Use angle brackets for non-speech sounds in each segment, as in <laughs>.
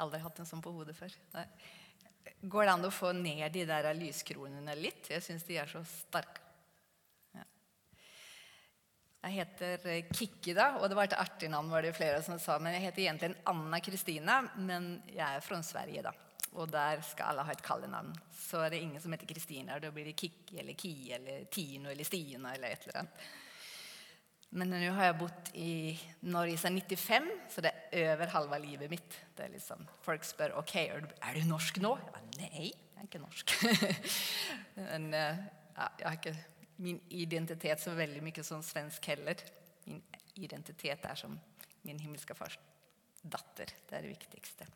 Aldri hatt en sånn på hodet før. Nei. Går det an å få ned de der lyskronene litt? Jeg syns de er så sterke. Ja. Jeg heter eh, Kikki, da, og det var et artig navn, var det flere som sa. Men jeg heter egentlig Anna Kristina, men jeg er fra Sverige, da. Og der skal alle ha et kallenavn. Så er det ingen som heter Kristina. Da blir det Kikki eller Ki eller Tino eller Stina eller et eller annet. Men nå har jeg bodd i Norge siden 95, så det er over halve livet mitt. Det er liksom, folk spør ok, er du, norsk nå. Bare, Nei, jeg er ikke norsk. <laughs> Men eh, ja, jeg har ikke min identitet så veldig mye som svensk heller. Min identitet er som min himmelske fars datter. Det er det viktigste.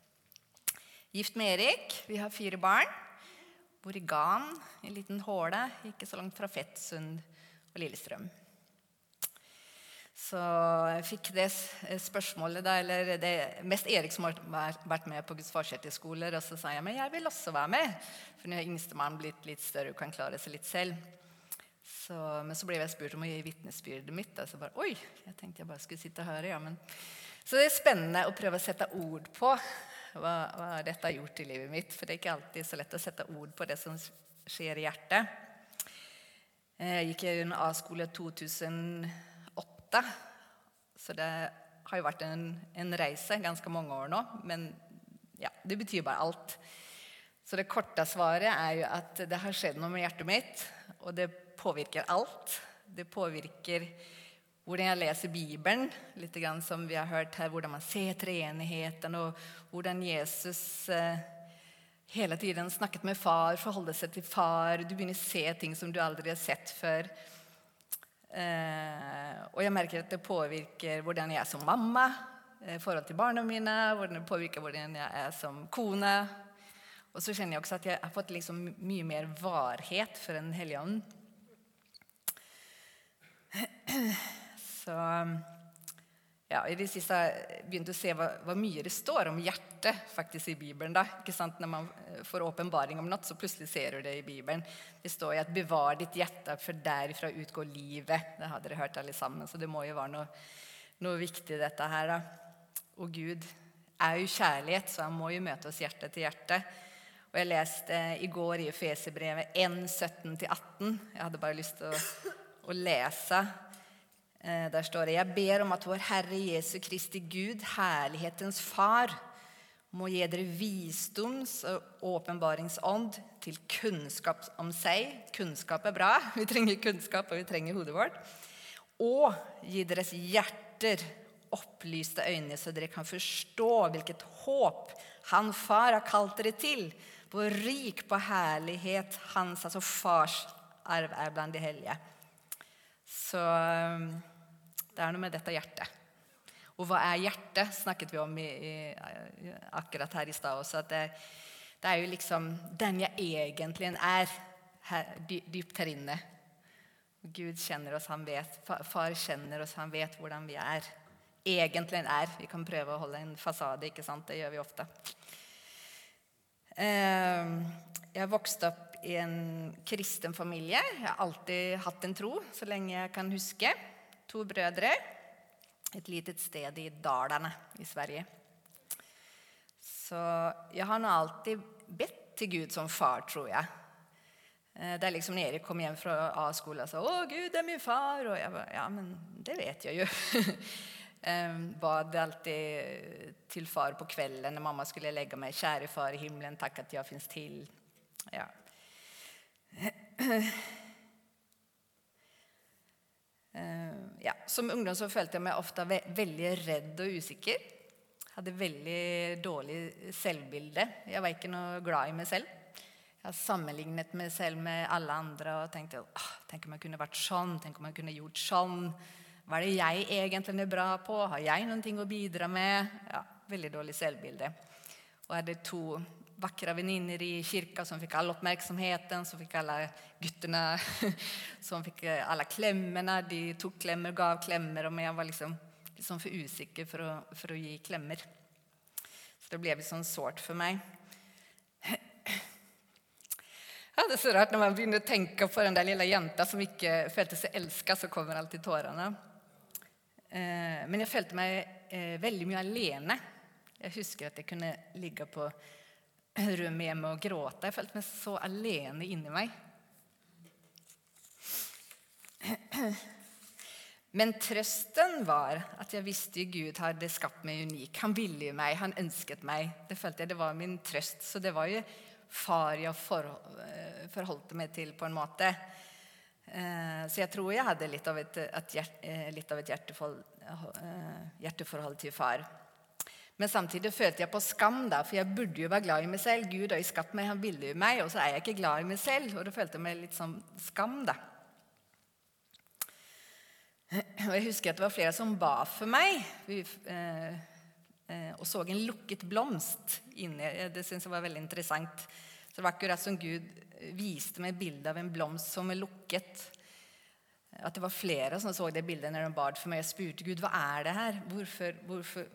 Gift med Erik. Vi har fire barn. Bor i Gan, en liten håle ikke så langt fra Fettsund og Lillestrøm. Så jeg fikk det spørsmålet, da, eller det mest Erik som har vært med på Guds farskjøtterskoler. Og så sa jeg men jeg vil også være med, for nå er yngstemann blitt litt større og kan klare seg litt selv. Så, men så ble jeg spurt om å gi vitnesbyrdet mitt. Og så bare, oi, jeg tenkte jeg bare skulle sitte og høre. ja, men... Så det er spennende å prøve å sette ord på hva, hva, dette har gjort i livet mitt. For det er ikke alltid så lett å sette ord på det som skjer i hjertet. Jeg gikk i en A-skole 2008, så det har jo vært en, en, reise ganske mange år nå. Men ja, det betyr bare alt. Så det korte svaret er jo at det har skjedd noe med hjertet mitt, og det påvirker alt. Det påvirker hvordan jeg leser Bibelen, litt som vi har hørt her, hvordan man ser treenigheten, og hvordan Jesus eh, hele tiden snakket med far, forholder seg til far. Du begynner å se ting som du aldri har sett før. Eh, og jeg merker at det påvirker hvordan jeg er som mamma, i forhold til barna mine, hvordan det påvirker hvordan jeg er som kone. Og så kjenner jeg også at jeg har fått liksom mye mer varhet for en hellige ånd. <clears throat> Så ja, I det siste jeg begynt å se hva, hva, mye det står om hjertet faktisk i Bibelen. da, ikke sant? Når man eh, får åpenbaring om noe, så plutselig ser du det i Bibelen. Det står jo at 'bevar ditt hjerte, for derifra utgår livet'. Det hadde dere hørt alle sammen, så det må jo være noe, noe viktig, dette her. da. Og Gud er jo kjærlighet, så han må jo møte oss hjerte til hjerte. Og Jeg leste i går i Efeserbrevet 1, 17-18. Jeg hadde bare lyst til å, å lese Eh, der står det Jeg ber om at vår Herre Jesu Kristi Gud, herlighetens Far, må gi dere visdoms- og åpenbaringsånd til kunnskap om seg. Kunnskap er bra. <laughs> Vi trenger kunnskap, og vi trenger hodet vårt. Og gi deres hjerter opplyste øyne, så dere kan forstå hvilket håp Han Far har kalt dere til. Hvor rik på herlighet hans, altså fars arv, er blant de hellige. Så det er noe med dette hjertet. Og hva er hjertet, snakket vi om i, i, akkurat her i stad også. at det, det, er jo liksom den jeg egentlig er her, dypt her inne. Gud kjenner oss, han vet. Far kjenner oss, han vet hvordan vi er. Egentlig er. Vi kan prøve å holde en fasade, ikke sant? Det gjør vi ofte. Ehm, jeg vokste opp i en kristen familie. Jeg har alltid hatt en tro så lenge jeg kan huske to brødre et lite sted i Dalarna i Sverige. Så jeg har nå alltid bedt til Gud som far, tror jeg. Eh, det er liksom når Erik kom hjem fra A-skolen og sa 'Å, Gud det er min far'. Og jeg bare ja, men det vet jeg jo. <laughs> Bad alltid til far på kvelden når mamma skulle legge meg. 'Kjære far i himmelen, takk at jeg fins til'. Ja. <clears throat> Eh, ja, som ungdom så følte jeg meg ofte ve veldig redd og usikker. Hadde veldig dårlig selvbilde. Jeg var ikke noe glad i meg selv. Jeg har sammenlignet meg selv med alle andre og tenkte ah, tenk om jeg kunne vært sånn, tenk om jeg kunne gjort sånn. Hva er det jeg egentlig er bra på? Har jeg noen ting å bidra med? Ja, Veldig dårlig selvbilde. Og jeg hadde to vakre venninner i kirka som fikk all oppmerksomheten. som fikk alle guttene <laughs> som fikk alle klemmene. De tok klemmer, gav klemmer. Og jeg var liksom, liksom for usikker for å, for å, gi klemmer. Så det ble litt sånn sårt for meg. <clears throat> Ja, det er så rart Når man begynner å tenke på den der lille jenta som ikke følte seg elsket, så kommer alltid tårene. Eh, men jeg følte meg eh, veldig mye alene Jeg husker at jeg kunne ligge på rommet hjemme og gråte. Jeg følte meg så alene inni meg. Men trøsten var at jeg visste Gud hadde skapt meg unik. Han ville meg, han ønsket meg. Det følte jeg det var min trøst. Så det var jo far jeg forholdte forholdt meg til, på en måte. Eh, så jeg tror jeg hadde litt av et, et, eh, litt av et hjerteforhold, hjerteforhold til far. Men samtidig følte jeg på skam, da, for jeg burde jo være glad i meg selv. Gud har jo skapt meg, han ville jo meg, og så er jeg ikke glad i meg selv. Og da følte jeg meg litt sånn skam, da. Og jeg husker at det var flere som ba for meg. Vi, eh, eh, og så en lukket blomst inni. Det syns jeg var veldig interessant. Så det var akkurat som Gud viste meg bilde av en blomst som er lukket. At det var flere som så det bildet når de bad for meg. Jeg spurte Gud hva er det her. Hvorfor, hvorfor,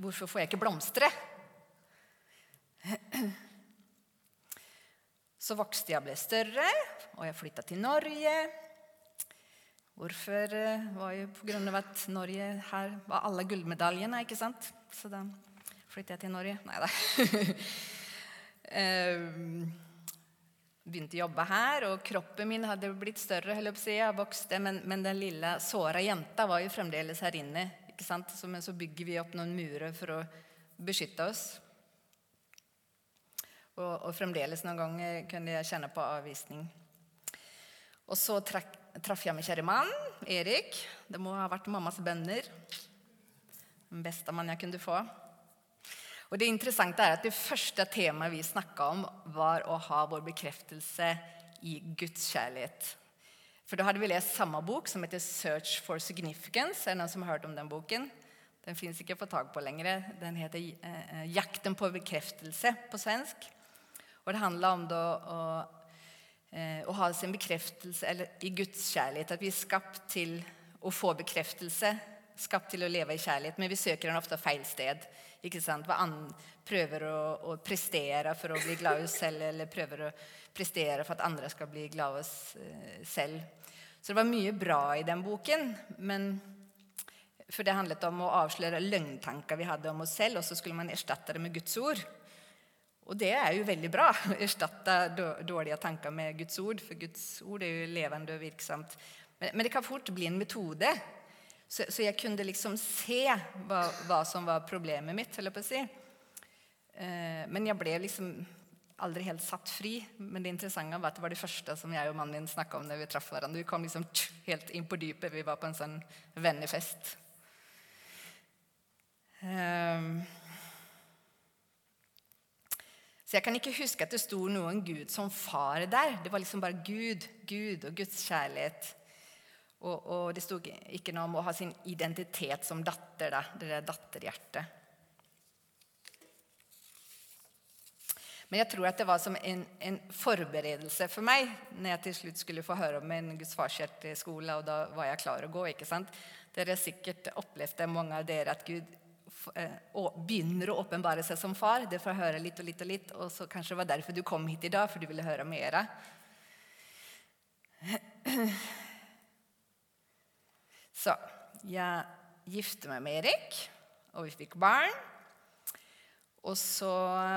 hvorfor får jeg ikke blomstre? Så vokste jeg og ble større, og jeg flytta til Norge. Hvorfor eh, var jo på grunn av at Norge her var alle gullmedaljene, ikke sant? Så da flyttet jeg til Norge. Nei da. <laughs> Ehm, begynte å jobbe her, og kroppen min hadde blitt større. Jeg vokste, men, men, den lille såra jenta var jo fremdeles her inne. Ikke sant? Så, men så bygger vi opp noen murer for å beskytte oss. Og, og fremdeles noen ganger kunne jeg kjenne på avvisning. Og så traff jeg min kjære mann, Erik. Det må ha vært mammas bønner. Den beste mannen jeg kunne få. Og Det interessante er at det første temaet vi snakka om, var å ha vår bekreftelse i Guds kjærlighet. For da hadde vi lest samme bok, som heter 'Search for Significance'. Er det noen som har hørt om den boken? Den fins ikke å få tak på lenger. Den heter eh, 'Jakten på bekreftelse' på svensk. Og det handler om da, å Eh, å ha sin bekreftelse eller, i Guds kjærlighet. At vi er skapt til å få bekreftelse, skapt til å leve i kjærlighet. Men vi søker den ofte feil sted. ikke sant? Prøver å, å, prestere for å bli glad i oss selv, eller prøver å prestere for at andre skal bli glad i oss eh, selv. Så det var mye bra i den boken. men for det handlet om å avsløre løgntanker vi hadde om oss selv, og så skulle man erstatte det med Guds ord. Og det er jo veldig bra. å Erstatte dårlige tanker med Guds ord. For Guds ord er jo levende og virksomt. Men, men det kan fort bli en metode. Så, så jeg kunne liksom se hva, hva, som var problemet mitt. Eller på å si. Eh, men jeg ble liksom aldri helt satt fri. Men det interessante var at det var det første som jeg og mannen min snakka om når vi traff hverandre. Vi kom liksom helt inn på dypet. Vi var på en sånn vennefest. Um, så jeg kan ikke huske at det sto noen Gud som far der. Det var liksom bare Gud, Gud og Guds kjærlighet. Og, og det sto ikke noe om å ha sin identitet som datter, da, det der datterhjertet. Men jeg tror at det var som en, en, forberedelse for meg når jeg til slutt skulle få høre om en Guds farshjerte-skole, og da var jeg klar å gå. ikke sant? Dere sikkert opplevde mange av dere at Gud Eh, begynner å åpenbare seg som far. Det får jeg høre litt og litt og litt. Og så kanskje det var derfor du kom hit i dag, for du ville høre mer. <clears throat> Så jeg gifte meg med Erik, og vi fikk barn. Og så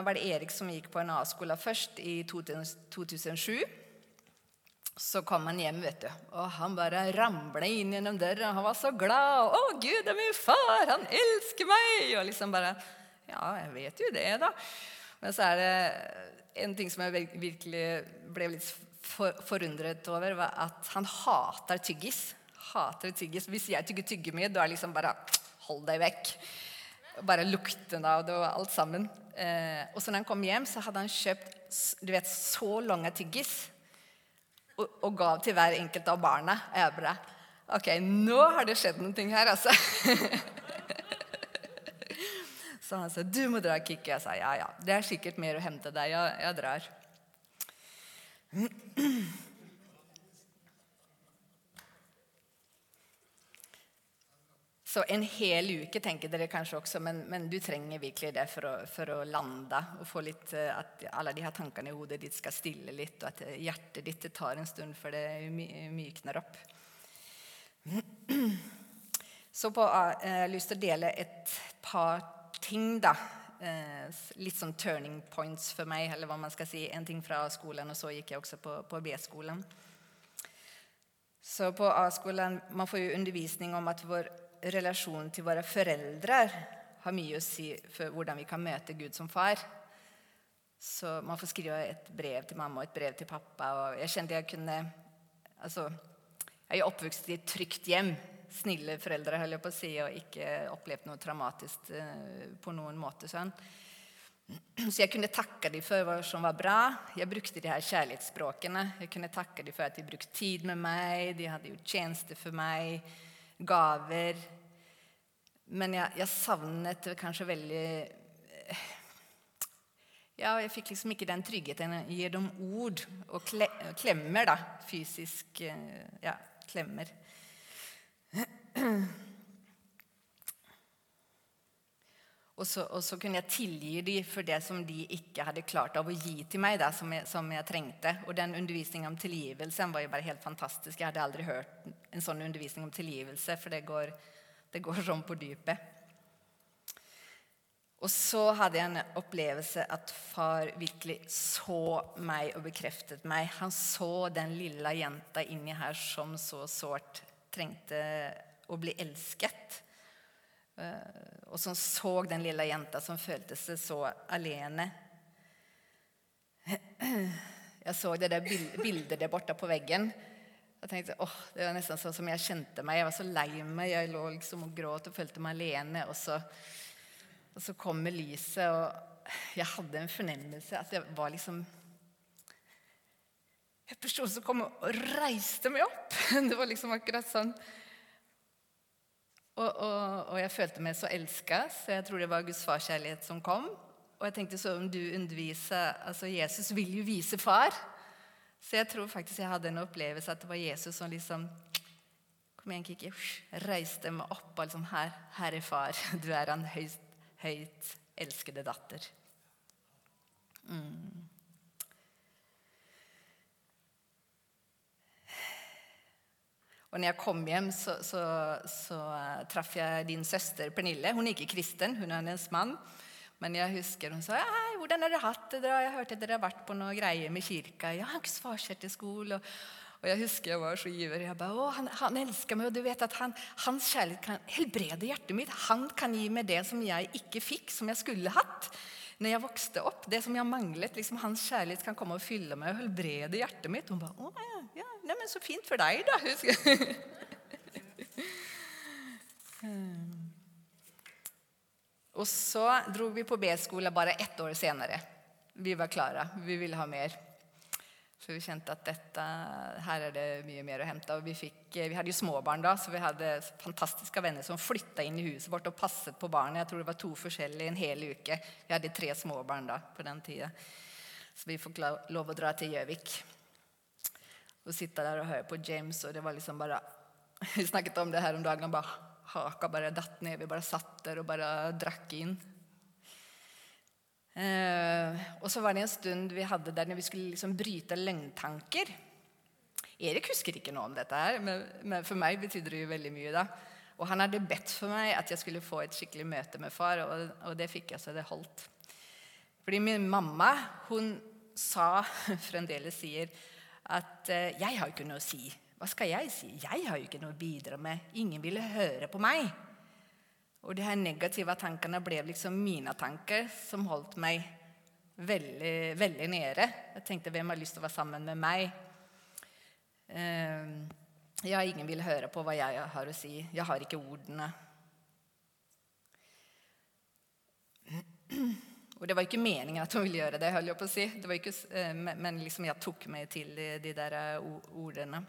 var det Erik som gikk på en A-skole først, i 2007. Så kom han hjem, vet du, og han bare ramla inn gjennom døra. Han var så glad. 'Å, Gud er min far! Han elsker meg!' Og liksom bare Ja, jeg vet jo det, da. Men så er det en ting som jeg virkelig ble litt forundret over, var at han hater tyggis. Hater tyggis. Hvis jeg tygger tyggegummi, da er det liksom bare Hold deg vekk. Bare lukten av det og alt sammen. Eh, og så når han kom hjem, så hadde han kjøpt du vet, så lange tyggis og, og gav til hver enkelt av barna. Og jeg bare Ok, nå har det skjedd noe her, altså. <laughs> Så han sa, 'Du må dra, Kikki.' Jeg sa, 'Ja, ja, det er sikkert mer å hente deg. Jeg, jeg drar'. <clears throat> Så en hel uke tenker dere kanskje også, men, men du trenger virkelig det for å, for å, lande. og få litt, eh, At alle de her tankene i hodet ditt skal stille litt, og at hjertet ditt tar en stund før det mykner opp. <clears throat> Så på, eh, jeg har lyst til å dele et par ting da, Eh, litt sånn turning points for meg, eller hva man skal si. En ting fra A-skolen, og så gikk jeg også på, på B-skolen. Så på A-skolen man får jo undervisning om at vår relasjon til våre foreldre har mye å si for hvordan vi kan møte Gud som far. Så man får skrive et brev til mamma og et brev til pappa. Og jeg kjente jeg kunne altså, Jeg er oppvokst i et trygt hjem. Snille foreldre, holder jeg på å si, og ikke opplevd noe traumatisk eh, på noen måte. sånn. Så jeg kunne takke dem for hva som var bra. Jeg brukte de her kjærlighetsspråkene. Jeg kunne takke dem for at de brukte tid med meg, de hadde gjort tjeneste for meg, gaver. Men jeg, jeg savnet kanskje veldig ja, jeg fikk liksom ikke den tryggheten gjennom ord og klemmer, da. Fysisk eh, ja, klemmer. Og så, og så, kunne jeg tilgi dem for det som de ikke hadde klart av å gi til meg. Da, som, jeg, som jeg trengte. Og den undervisningen om tilgivelse var jo bare helt fantastisk. Jeg hadde aldri hørt en sånn undervisning om tilgivelse, for det går, det går sånn på dypet. Og så hadde jeg en opplevelse at far virkelig så meg og bekreftet meg. Han så den lille jenta inni her som så sårt trengte å bli elsket. Eh, og som så den lille jenta som følte seg så alene. Jeg så det der bildet der borte på veggen. Jeg tenkte, åh, Det var nesten sånn som jeg kjente meg. Jeg var så lei meg. Jeg lå liksom og gråt og følte meg alene. og så og så kommer lyset, og jeg hadde en fornemmelse at jeg var liksom En person som kom og reiste meg opp. <laughs> Det var liksom akkurat sånn. Og, og, og jeg følte meg så elska, så jeg tror det var Guds farskjærlighet som kom. Og jeg tenkte så om du underviser altså Jesus vil jo vise far. Så jeg tror faktisk jeg hadde en opplevelse at det var Jesus som liksom Kom igjen, Kiki. Reiste meg opp og liksom her, her er far. Du er han høyt, høyt elskede datter. Mm. Og når jeg kom hjem, så, så, så uh, traff jeg din søster Pernille. Hun er ikke kristen, hun er hennes mann. Men jeg husker hun sa Hei, 'Hvordan har dere hatt det?' Jeg hørte dere har vært på noe greier med kirka. Ja, skole, og, og jeg husker jeg var så ivrig. Jeg bare, å, han, han, elsker meg, og du vet at han, hans kjærlighet kan helbrede hjertet mitt. Han kan gi meg det som jeg ikke fikk, som jeg skulle hatt når jeg vokste opp. Det som jeg manglet. liksom Hans kjærlighet kan komme og fylle meg og helbrede hjertet mitt. Hun bare, å ja, ja nei, men så fint for deg, da. <laughs> og så dro vi på B-skole bare ett år senere. Vi var klare. Vi ville ha mer. Så vi kjente at dette, her er det mye mer å hente. Og vi, fikk, vi hadde jo småbarn da, så vi hadde fantastiske venner som flytta inn i huset vårt og passet på barnet. Jeg tror det var to forskjellige en hel uke. Vi hadde tre småbarn da på den tida. Så vi fikk lov å dra til Gjøvik og sitte der og høre på James. Og det var liksom bare <laughs> Vi snakket om det her om dagen. bare Haka bare datt ned. Vi bare satt der og bare drakk inn. Eh, og så var det en stund vi hadde der når vi skulle liksom bryte løgntanker. Erik husker ikke noe om dette, her, men, men for meg betydde det jo veldig mye. da. Og han hadde bedt for meg at jeg skulle få et skikkelig møte med far, og, og det fikk jeg, så det holdt. Fordi min mamma hun sa, <laughs> fremdeles sier, at uh, 'jeg har jo ikke noe å si'. Hva skal jeg si? Jeg har jo ikke noe å bidra med. Ingen ville høre på meg. Og de her negative tankene ble liksom mine tanker, som holdt meg veldig, veldig nede. Jeg tenkte hvem har lyst til å være sammen med meg? Uh, ja, ingen vil høre på hva jeg har å si. Jeg har ikke ordene. Og det var ikke meningen at hun ville gjøre det, jeg på å si. Ikke, uh, men liksom jeg tok meg til de, de der ordene.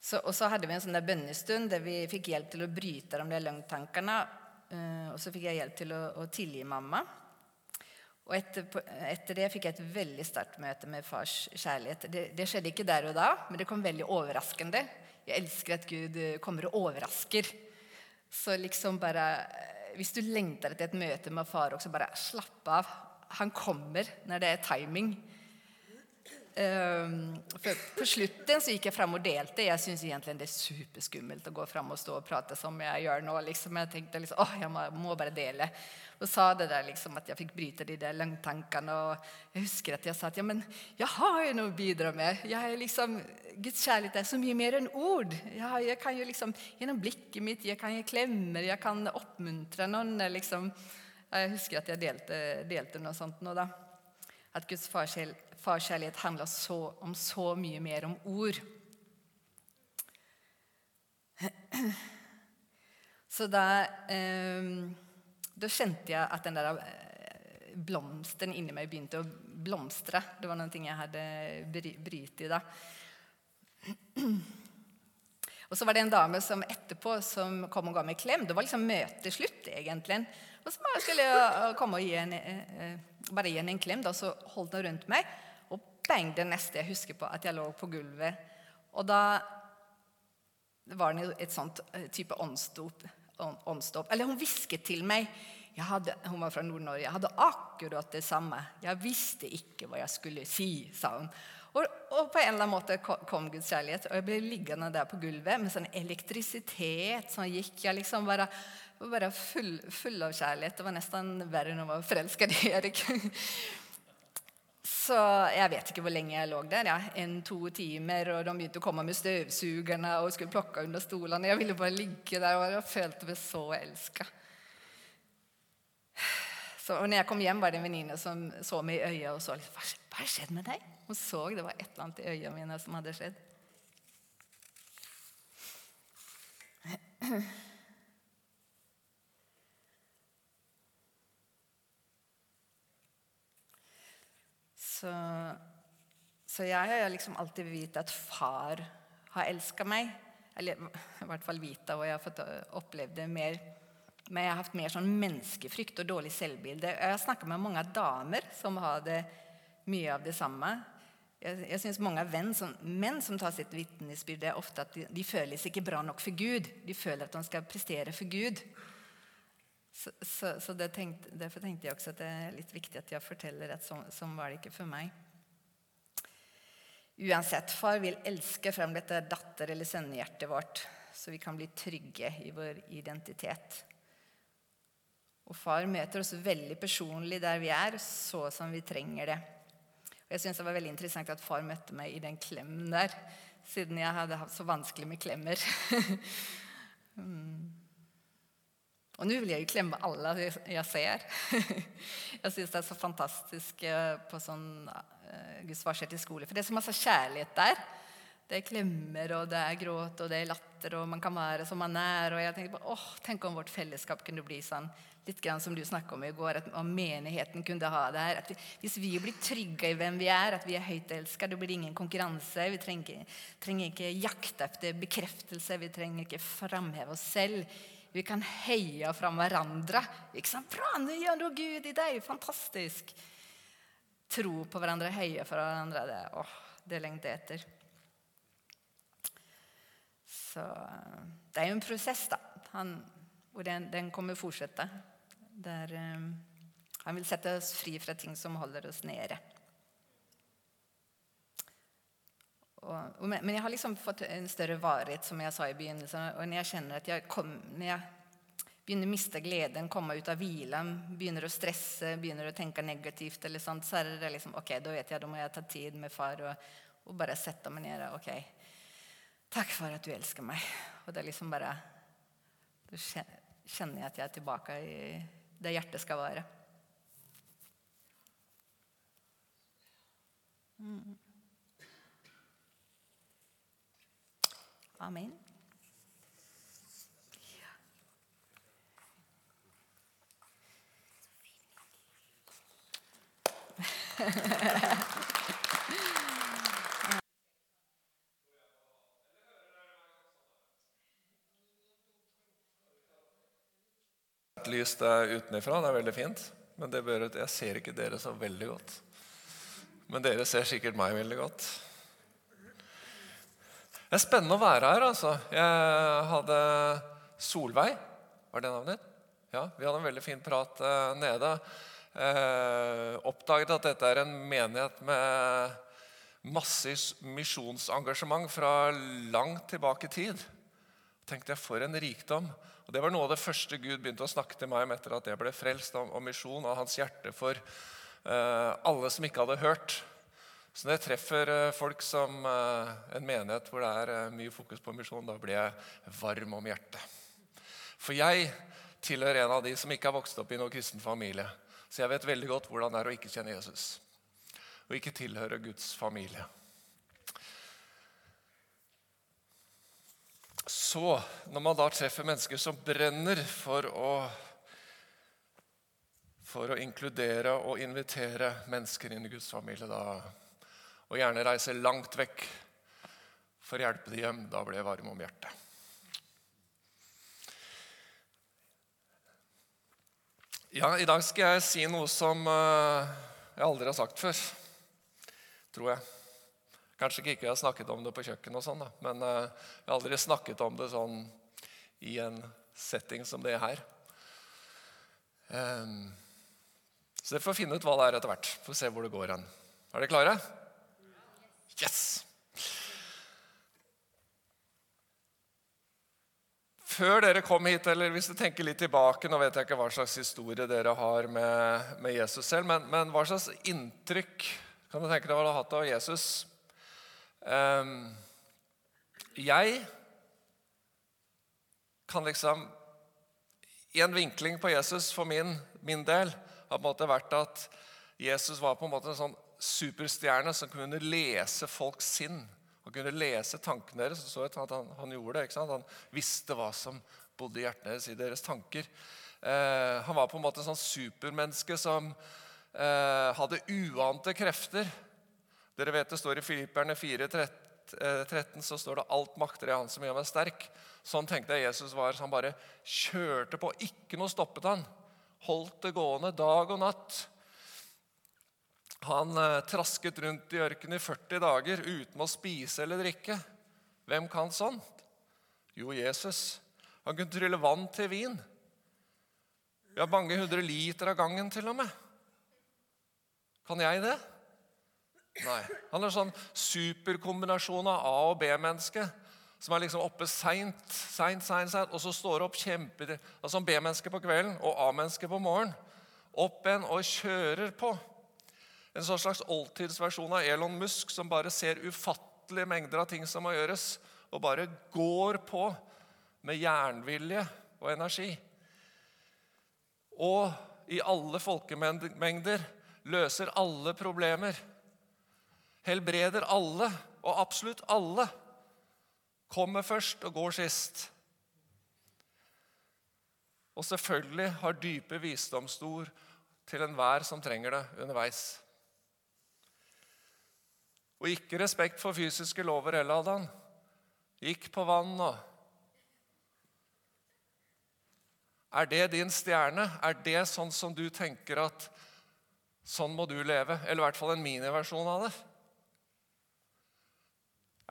Så, og så hadde vi en sånn der bønnestund der vi fikk hjelp til å bryte de der løgntankene. Uh, og så fikk jeg hjelp til å, å tilgi mamma. Og etter, etter, det fikk jeg et veldig sterkt møte med fars kjærlighet. Det, det, skjedde ikke der og da, men det kom veldig overraskende. Jeg elsker at Gud eh, kommer og overrasker. Så liksom bare eh, Hvis du lengter etter et møte med far, også bare slapp av. Han kommer når det er timing. Um, for på slutten så gikk jeg fram og delte. Jeg syns egentlig det er superskummelt å gå fram og stå og prate som jeg gjør nå. Liksom. Jeg tenkte liksom, åh, jeg må, bare dele. Og sa det der liksom, at jeg fikk bryte de der langtankene. Og jeg husker at jeg sa at ja, men jeg har jo noe å bidra med. Jeg er liksom, Guds kjærlighet er så mye mer enn ord. Jeg, jeg kan jo liksom, Gjennom blikket mitt jeg kan gi klemmer, jeg kan oppmuntre noen. liksom. Jeg husker at jeg delte, delte noe sånt nå, da. At Guds farskjell farkjærlighet handler så, om så mye mer om ord. Så da, eh, da kjente jeg at den der eh, blomsten inni meg begynte å blomstre. Det var noe jeg hadde brytt i da. Og så var det en dame som etterpå som kom og ga meg klem. Det var liksom møteslutt, egentlig. Og så skulle jeg komme og gi henne, eh, bare gi henne en klem, da, så holdt hun rundt meg bang, det neste jeg husker på, at jeg lå på gulvet. Og da var det et sånt eh, type åndsdop. Eller hun hvisket til meg. Hadde, hun var fra Nord-Norge. Jeg hadde akkurat det samme. Jeg visste ikke hva jeg skulle si, sa hun. Og, og, på en eller annen måte kom Guds kjærlighet, og jeg ble liggende der på gulvet med sånn elektrisitet som gikk. Jeg liksom bare, bare full, full, av kjærlighet. Det var nesten verre enn å være forelsket i Erik. <laughs> Så jeg vet ikke hvor lenge jeg lå der. Ja. En-to timer, og De begynte å komme med støvsugerne og skulle plukke under stolene. Jeg ville bare ligge der, og jeg følte meg så elska. Og når jeg kom hjem, var det en venninne som så meg i øya og så litt, hva, har skjedd med deg? Hun så det var et eller annet i øynene mine som hadde skjedd. Så, så jeg har liksom alltid vite at far har elska meg. Eller i hvert fall vite, og jeg har fått opplevd det mer. Men jeg har hatt mer sånn menneskefrykt og dårlig selvbilde. Jeg har snakka med mange damer som har mye av det samme. Jeg, jeg synes mange venn som, Menn som tar sitt vitnesbyrd, er ofte at de, de føles ikke bra nok for Gud. De føler at de skal prestere for Gud. Så, så, så tenkte, Derfor tenkte jeg også at det er litt viktig at jeg forteller at sånn, så var det ikke for meg. Uansett, far vil elske frem dette datter- eller sønnehjertet vårt, så vi kan bli trygge i vår identitet. Og far møter oss veldig personlig der vi er, så som vi trenger det. Og jeg synes Det var veldig interessant at far møtte meg i den klemmen der, siden jeg hadde hatt så vanskelig med klemmer. <laughs> mm. Og nå vil jeg jo klemme alle jeg ser. <laughs> Jeg syns det er så fantastisk eh, på sånn uh, Guds varsel skole. For det er så masse kjærlighet der. Det er klemmer, og det er gråt, og det er latter, og man kan være som man er. Og jeg tenker på, åh, Tenk om vårt fellesskap kunne bli sånn, litt grann som du snakket om i går, at om menigheten kunne ha det her. Vi, hvis vi blir trygge i hvem vi er, at vi er høyt elska, det blir ingen konkurranse. Vi trenger, trenger ikke jakte etter bekreftelse, vi trenger ikke framheve oss selv. Vi kan heie fram hverandre. Ikke sant? 'Bra, nå gjør du Gud i deg! Fantastisk!' Tro på hverandre, heie for hverandre. Det, åh, det lengter jeg etter. Så det er jo en prosess, da. Han, og den, den kommer fortsette. Der um, han vil sette oss fri fra ting som holder oss nede. Og, og, men jeg har liksom fått en større varighet, som jeg sa i begynnelsen. Og når jeg kjenner at jeg, kom, når jeg begynner å miste gleden, komme ut av hvilen, begynner å stresse, begynner å tenke negativt, eller sånt, så er det liksom, ok, da vet jeg, da må jeg ta tid med far og, og bare sette meg ned. ok, Takk for at du elsker meg. Og det er liksom bare Da kjenner jeg at jeg er tilbake i det hjertet skal være. Mm. Amen. lys der utenfra. Det er veldig fint. Men det bør, jeg ser ikke dere så veldig godt. Men dere ser sikkert meg veldig godt. Det er spennende å være her, altså. Jeg hadde Solveig Var det navnet ditt? Ja, Vi hadde en veldig fin prat uh, nede. Uh, oppdaget at dette er en menighet med masse misjonsengasjement fra langt tilbake i tid. tenkte jeg, For en rikdom. Og Det var noe av det første Gud begynte å snakke til meg om etter at jeg ble frelst, om, om misjon og hans hjerte for uh, alle som ikke hadde hørt. Så når jeg treffer uh, folk som uh, en menighet hvor det er mye fokus på misjon, da blir jeg varm om hjertet. For jeg tilhører en av de som ikke har vokst opp i noen kristen familie. Så jeg vet veldig godt hvordan det er å ikke kjenne Jesus og ikke tilhøre Guds familie. Så, når man da treffer mennesker som brenner for å, for å inkludere og invitere mennesker inn i Guds familie, da, og gjerne reise langt vekk for å hjelpe dem hjem, da ble jeg varm om hjertet. Ja, I dag skal jeg si noe som uh, jeg aldri har sagt før, tror jeg. Kanskje ikke jeg har snakket om det på kjøkkenet, og sånn, men uh, jeg har aldri snakket om det sånn i en setting som det er her. Um, så dere får finne ut hva det er etter hvert. Får se hvor det går hen. Er dere klare? Yes! Før dere kom hit, eller hvis dere tenker litt tilbake Nå vet jeg ikke hva slags historie dere har med, med Jesus selv, men, men, hva slags inntrykk kan du tenke deg hva du har hatt av Jesus? Um, jeg kan liksom I en vinkling på Jesus for min, min del har på en måte vært at Jesus var på en måte en sånn superstjerne som kunne lese folks sinn. Han kunne lese tankene deres. så at han, han gjorde det. ikke sant? Han visste hva som bodde i hjertene deres, i deres tanker. Eh, han var på en måte en sånn supermenneske som eh, hadde uante krefter. Dere vet Det står i Filipperne 4,13 13, så står det 'alt makter i Han som gjør meg sterk'. Sånn tenkte jeg Jesus var. Så han bare kjørte på. Ikke noe stoppet han. Holdt det gående dag og natt. Han eh, trasket rundt i ørkenen i 40 dager uten å spise eller drikke. Hvem kan sånt? Jo, Jesus. Han kunne trylle vann til vin. Ja, mange hundre liter av gangen til og med. Kan jeg det? Nei. Han er sånn superkombinasjon av A- og B-menneske. Som er liksom oppe seint, seint, seint, seint, og så står opp kjempe, altså B-menneske på kvelden og A-menneske på morgenen. Opp igjen og kjører på. En sånn slags oldtidsversjon av Elon Musk som bare ser ufattelige mengder av ting som må gjøres, og bare går på med jernvilje og energi. Og i alle folkemengder løser alle problemer. Helbreder alle, og absolutt alle. Kommer først og går sist. Og selvfølgelig har dype visdomsord til enhver som trenger det underveis. Og ikke respekt for fysiske lover heller hadde han. Gikk på vann og Er det din stjerne? Er det sånn som du tenker at sånn må du leve? Eller i hvert fall en miniversjon av det?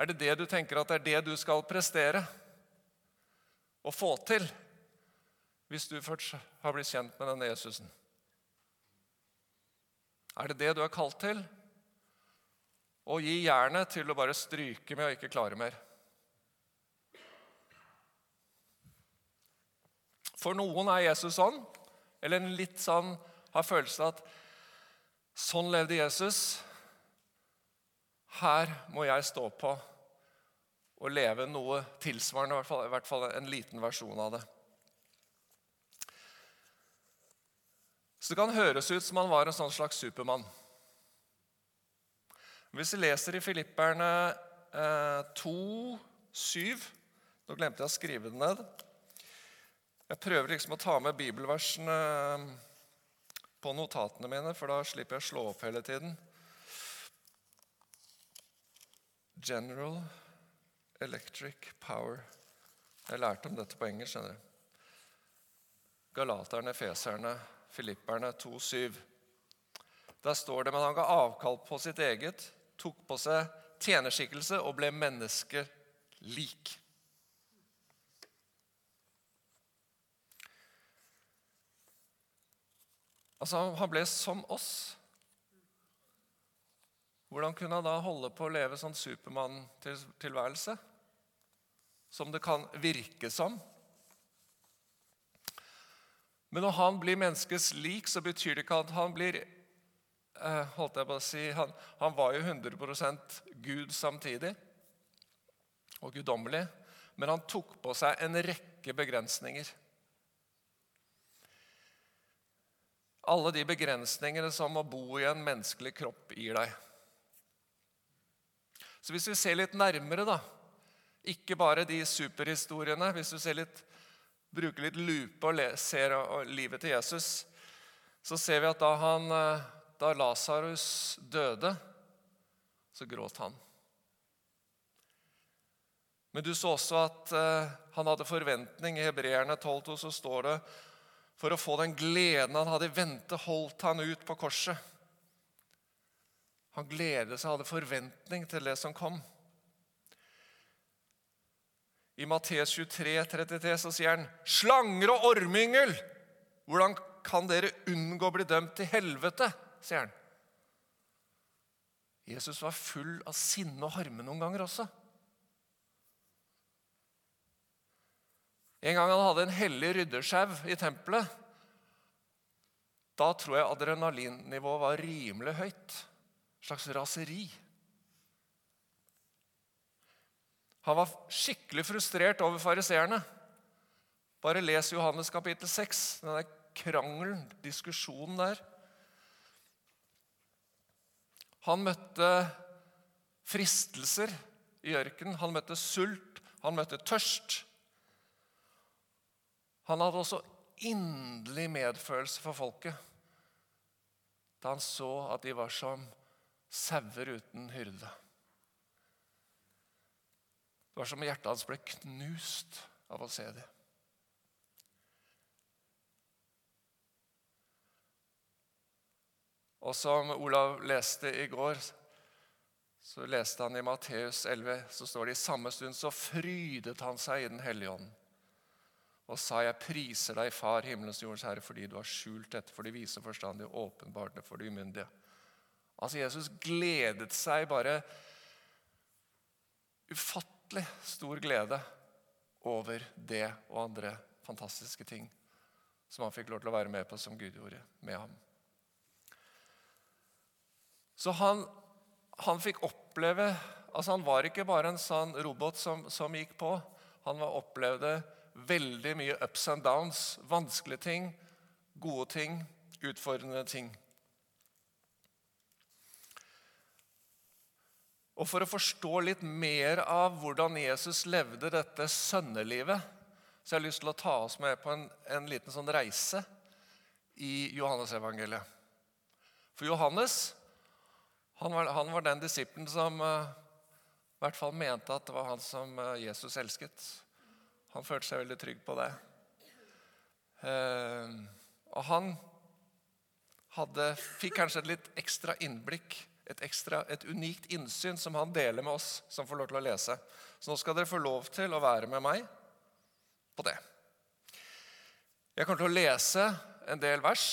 Er det det du tenker at det er det du skal prestere og få til hvis du først har blitt kjent med denne Jesusen? Er det det du er kalt til? Og gi jernet til å bare stryke med og ikke klare mer. For noen er Jesus sånn, eller en litt sånn har følelsen at sånn levde Jesus. Her må jeg stå på og leve noe tilsvarende, i hvert fall, i hvert fall en liten versjon av det. Så det kan høres ut som han var en sånn slags supermann. Hvis vi leser i Filipperne eh, 2, 7 Nå glemte jeg å skrive det ned. Jeg prøver liksom å ta med bibelversene eh, på notatene mine, for da slipper jeg å slå opp hele tiden. General Electric Power. Jeg lærte om dette på engelsk. skjønner du. Galaterne, feserne, filipperne 2,7. Der står det men han ga avkall på sitt eget, tok på seg tjenerskikkelse og ble menneskelik. Altså, han ble som oss. hvordan kunne han da holde på å leve sånn Supermann-tilværelse? Som det kan virke som. Men når han blir menneskets lik, så betyr det ikke at han blir holdt jeg på å si, han, han var jo 100 Gud samtidig og guddommelig. Men han tok på seg en rekke begrensninger. Alle de begrensningene som å bo i en menneskelig kropp gir deg. Så hvis vi ser litt nærmere, da, ikke bare de superhistoriene Hvis du litt, bruker litt lupe og ser livet til Jesus, så ser vi at da, han, eh, da Lasarus døde, så gråt han. Men du så også at uh, han hadde forventning. I Hebreerne 12,2 så står det for å få den gleden han hadde i vente, holdt han ut på korset. Han gledet seg, hadde forventning til det som kom. I Matteus 23, 33 så sier han, 'Slanger og ormyngel, hvordan kan dere unngå å bli dømt til helvete?' Sier han. Jesus var full av sinne og harme noen ganger også. En gang han hadde en hellig ryddesjau i tempelet. Da tror jeg adrenalinnivået var rimelig høyt. En slags raseri. Han var skikkelig frustrert over fariseerne. Bare les Johannes kapittel 6, den krangelen, diskusjonen der. Han møtte fristelser i ørkenen. Han møtte sult, han møtte tørst. Han hadde også inderlig medfølelse for folket da han så at de var som sauer uten hyrde. Det var som om hjertet hans ble knust av å se det. Og som Olav leste i går, så leste han i Matteus 11, så står det i samme stund så frydet han seg i Den hellige ånd og sa, jeg priser deg, Far, himmelens jordens Herre, fordi du har skjult dette for de vise forstandige åpenbart det for de umyndige. Altså, Jesus gledet seg bare ufattelig stor glede over det og andre fantastiske ting som han fikk lov til å være med på som Gud gjorde med ham. Så han, han fikk oppleve altså Han var ikke bare en sånn robot som, som gikk på. Han var opplevde veldig mye ups and downs. Vanskelige ting, gode ting, utfordrende ting. Og For å forstå litt mer av hvordan Jesus levde dette sønnelivet, så jeg har lyst til å ta oss med på en, en liten sånn reise i Johannes-evangeliet. For Johannes han var, han var den disippelen som uh, i hvert fall mente at det var han som uh, Jesus elsket. Han følte seg veldig trygg på det. Eh, og han hadde, fikk kanskje et litt ekstra innblikk, et, ekstra, et unikt innsyn som han deler med oss som får lov til å lese. Så nå skal dere få lov til å være med meg på det. Jeg kommer til å lese en del vers.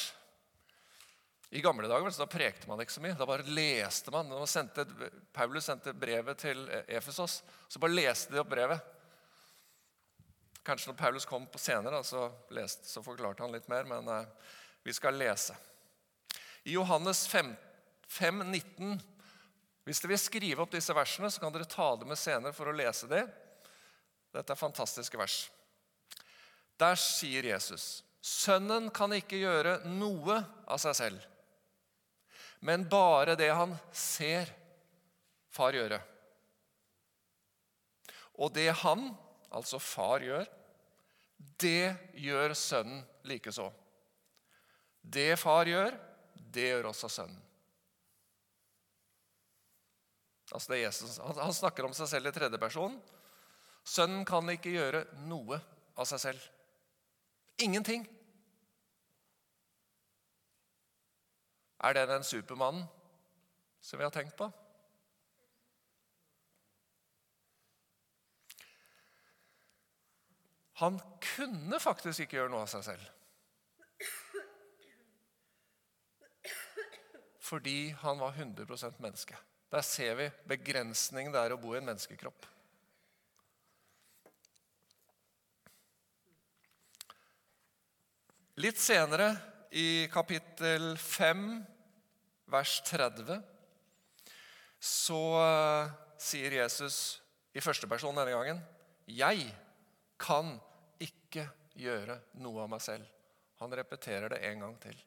I gamle dager da prekte man ikke så mye. Da bare leste man. Man sendte, Paulus sendte brevet til Efesos, så bare leste de opp brevet. Kanskje når Paulus kom på senere, så, leste, så forklarte han litt mer, men eh, vi skal lese. I Johannes 5, 5, 19, Hvis dere vil skrive opp disse versene, så kan dere ta dem med senere for å lese dem. Dette er fantastiske vers. Der sier Jesus.: Sønnen kan ikke gjøre noe av seg selv, men bare det han ser far gjøre. Og det han, altså far, gjør, det gjør sønnen likeså. Det far gjør, det gjør også sønnen. Altså det er Jesus. Han snakker om seg selv i tredje person. Sønnen kan ikke gjøre noe av seg selv. Ingenting. Er det den supermannen som vi har tenkt på? Han kunne faktisk ikke gjøre noe av seg selv. Fordi han var 100% menneske. Der ser vi begrensningen det er å bo i en menneskekropp. Litt senere, i kapittel 5, vers 30, så uh, sier Jesus i første person denne gangen 'Jeg kan ikke gjøre noe av meg selv'. Han repeterer det en gang til.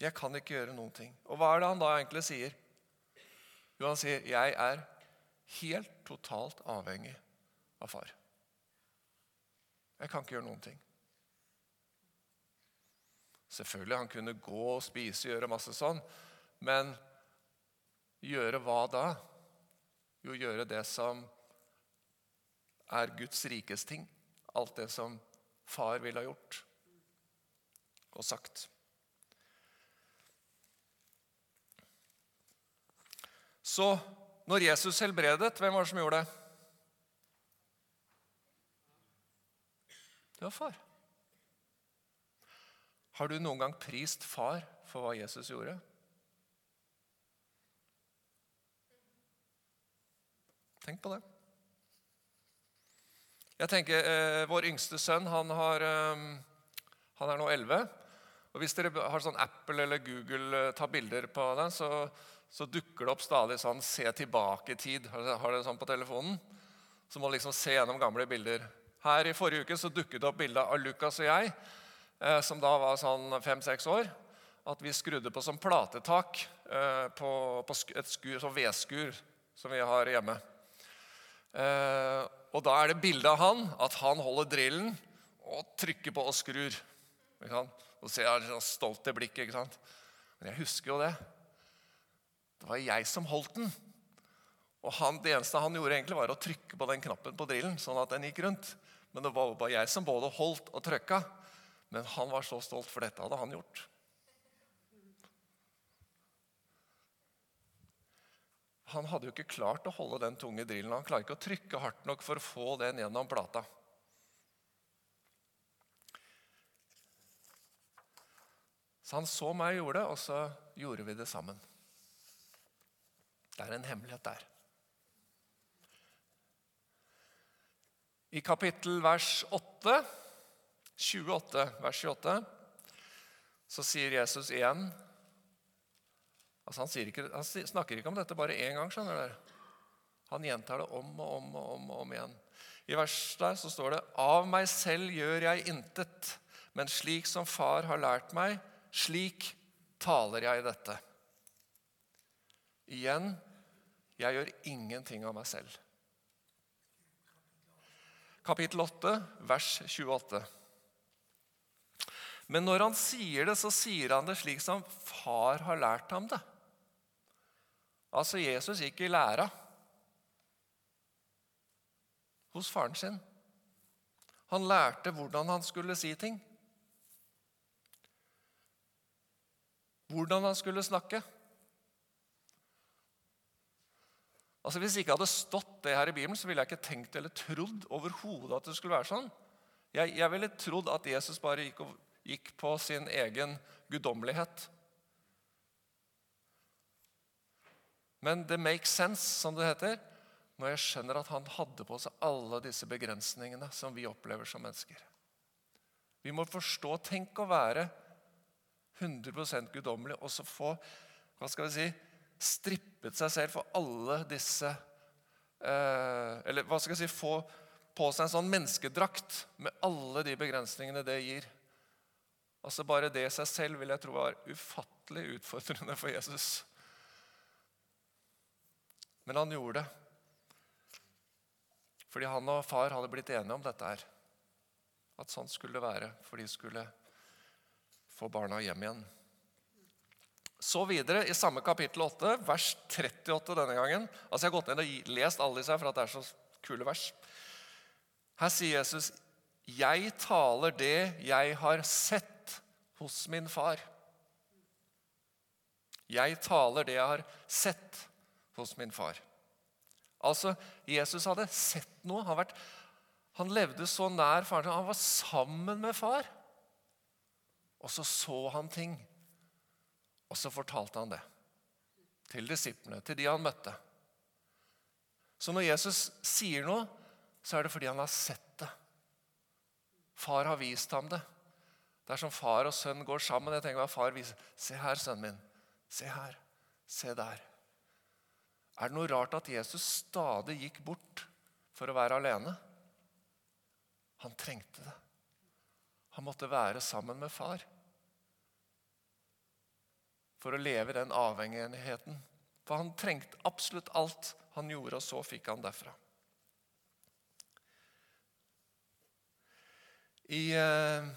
Jeg kan ikke gjøre noen ting. Og hva er det han da egentlig sier? Jo, han sier, 'Jeg er helt totalt avhengig av far'. Jeg kan ikke gjøre noen ting. Selvfølgelig han kunne gå og spise, gjøre masse sånn, men gjøre hva da? Jo, gjøre det som er Guds rikes ting. Alt det som far ville ha gjort og sagt. Så når Jesus helbredet, hvem var det som gjorde det? Det var far. Har du noen gang prist far for hva Jesus gjorde? Tenk på det. Jeg tenker, eh, Vår yngste sønn han, har, eh, han er nå 11. Og Hvis dere har sånn Apple eller Google eh, tar bilder på den, så, så dukker det opp stadig sånn 'se tilbake i tid'. Har dere, sånn på telefonen? Så må liksom se gjennom gamle bilder. Her I forrige uke så dukket det opp bilde av Lukas og jeg som da var sånn fem-seks år, at vi skrudde på som platetak eh, på, på et skur, sånn vedskur som vi har hjemme. Eh, og da er det bilde av han, at han holder drillen og trykker på og skrur. Og ser han sånn stolt i blikket. ikke sant? Men jeg husker jo det. Det var jeg som holdt den. Og han, Det eneste han gjorde, egentlig var å trykke på den knappen på drillen, sånn at den gikk rundt. Men det var bare jeg som både holdt og trykka. Men han var så stolt, for dette hadde han gjort. Han hadde jo ikke klart å holde den tunge drillen. Han klarer ikke å trykke hardt nok for å få den gjennom plata. Så han så meg gjorde det, og så gjorde vi det sammen. Det er en hemmelighet der. I kapittel vers 8 28, vers 28, så sier Jesus igjen altså han, ikke, han, snakker ikke om dette bare én gang. skjønner dere. Han gjentar det om og om og om, og om igjen. I verset der så står det Av meg selv gjør jeg intet, men slik som Far har lært meg, slik taler jeg dette. Igjen jeg gjør ingenting av meg selv. Kapittel 8, vers 28. Men når han sier det, så sier han det slik som far har lært ham det. Altså, Jesus gikk i læra hos faren sin. Han lærte hvordan han skulle si ting. Hvordan han skulle snakke. Altså Hvis ikke hadde stått det her i Bibelen, så ville jeg ikke tenkt eller trodd overhodet at det skulle være sånn. Jeg, jeg ville trodd at Jesus bare gikk og gikk på sin egen guddommelighet. Men det makes sense, som det heter, når jeg skjønner at han hadde på seg alle disse begrensningene som vi opplever som mennesker. Vi må forstå Tenk å være 100% guddommelig og så få hva skal vi si, strippet seg selv for alle disse eh, Eller hva skal jeg si, få på seg en sånn menneskedrakt med alle de begrensningene det gir. Altså Bare det i seg selv vil jeg tro var ufattelig utfordrende for Jesus. Men han gjorde det. Fordi han og far hadde blitt enige om dette her. At sånn skulle det være, for de skulle få barna hjem igjen. Så videre i samme kapittel 8, vers 38 denne gangen. Altså Jeg har gått ned og lest alle disse her, for at det er så kule vers. Her sier Jesus, 'Jeg taler det jeg har sett' hos min far. Jeg taler det jeg har sett hos min far. Altså, Jesus hadde sett noe. Han, vært, han levde så nær faren sin. Han var sammen med far. Og så så han ting. Og så fortalte han det. til disiplene, til de han møtte. Så når Jesus sier noe, så er det fordi han har sett det. Far har vist ham det. Det er som far og sønn går sammen. Jeg tenker hva far viser. Se her, sønnen min. Se her. Se der. Er det noe rart at Jesus stadig gikk bort for å være alene? Han trengte det. Han måtte være sammen med far for å leve den avhengigheten. For han trengte absolutt alt han gjorde, og så fikk han derfra. I eh,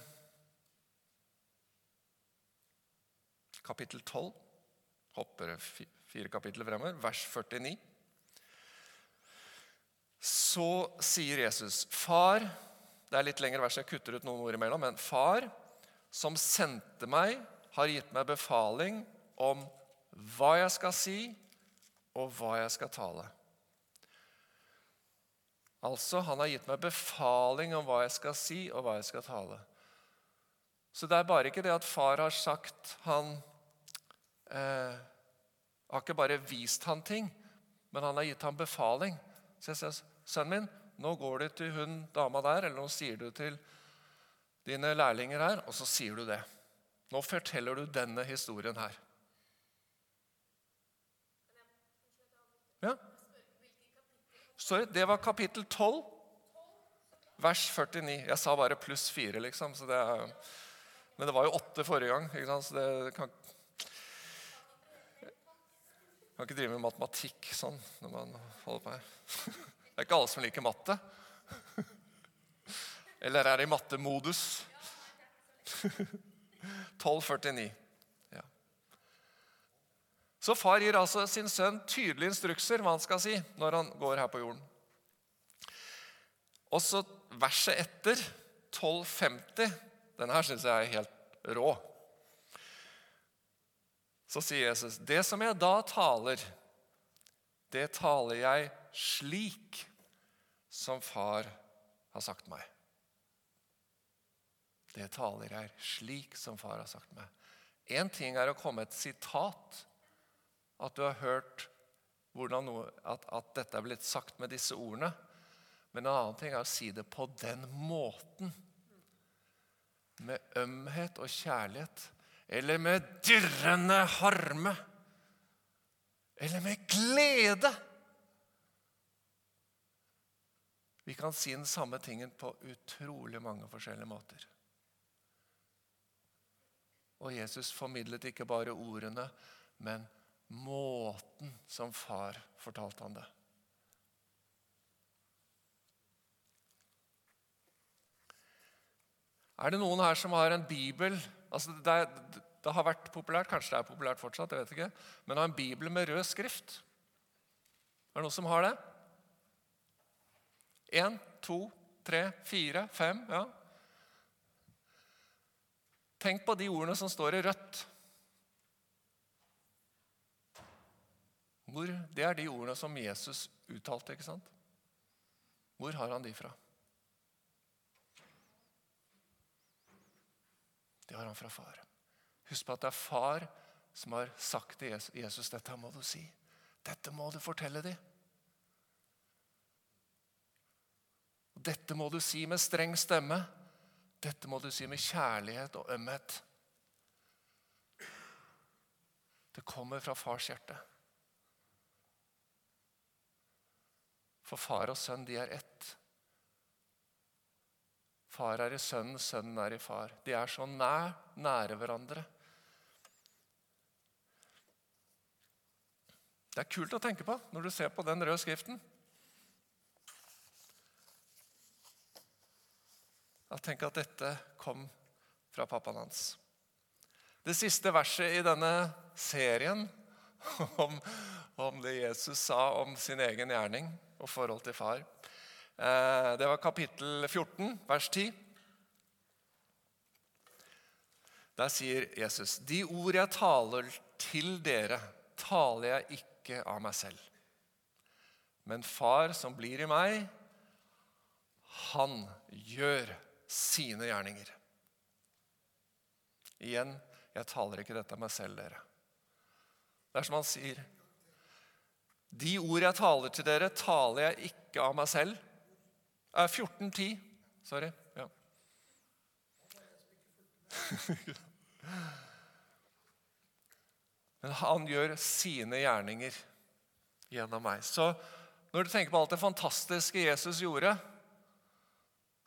kapittel 12, hopper fire kapitler fremover, vers 49, så sier Jesus, 'Far' Det er litt lengre vers, jeg kutter ut noen ord imellom. Men 'Far, som sendte meg, har gitt meg befaling om hva jeg skal si, og hva jeg skal tale. Altså, han har gitt meg befaling om hva jeg skal si, og hva jeg skal tale. Så det er bare ikke det at far har sagt han eh, Har ikke bare vist han ting, men han har gitt ham befaling. Så jeg sier, 'Sønnen min, nå går du til hun dama der', eller 'nå sier du til dine lærlinger her', og så sier du det. Nå forteller du denne historien her. Ja. Sorry, det var kapittel 12, vers 49. Jeg sa bare pluss 4, liksom. Det er, men det var jo åtte forrige gang. ikke sant? Så det kan, kan ikke drive med matematikk sånn når man holder på her. <laughs> Det er ikke alle som liker matte. <laughs> Eller er i mattemodus? <laughs> 1249. Så far gir altså sin sønn tydelige instrukser hva han skal si når han går her på jorden. Og så verset etter, 1250, denne her syns jeg er helt rå. Så sier Jesus, 'Det som jeg da taler, det taler jeg slik som far har sagt meg.' Det taler jeg slik som far har sagt meg. Én ting er å komme et sitat at du har hørt noe, at, at, dette er blitt sagt med disse ordene. Men en annen ting er å si det på den måten. Med ømhet og kjærlighet. Eller med dirrende harme. Eller med glede. Vi kan si den samme tingen på utrolig mange forskjellige måter. Og Jesus formidlet ikke bare ordene, men måten som far fortalte han det. Er det noen her som har en bibel altså det, er, det, har vært populært, kanskje det er populært fortsatt, jeg vet ikke, men har en bibel med rød skrift? Er det noen som har det? Én, to, tre, fire, fem? ja. Tenk på de ordene som står i rødt. Hvor, det er de ordene som Jesus uttalte. ikke sant? Hvor har han de fra? Det har han fra far. Husk på at det er far som har sagt til Jesus dette må du si. Dette må du fortelle dem. Dette må du si med streng stemme. Dette må du si med kjærlighet og ømhet. Det kommer fra fars hjerte. For far og sønn, de er ett. Far er i sønnen, sønnen er i far. De er så nær, nære hverandre. Det er kult å tenke på når du ser på den røde skriften. Jeg tenker at dette kom fra pappaen hans. Det siste verset i denne serien <laughs> om, om det Jesus sa om sin egen gjerning, og forhold til far. Eh, det var kapittel 14, vers 10. Der sier Jesus.: De ord jeg taler til dere, taler jeg ikke av meg selv. Men Far som blir i meg, han gjør sine gjerninger. Igjen, jeg taler ikke dette av meg selv, dere. Det er som han sier De ord jeg taler til dere, taler jeg ikke av meg selv. Eh, 14.10. Sorry. Ja. <laughs> Men han gjør sine gjerninger gjennom meg. Så når du tenker på alt det fantastiske Jesus gjorde,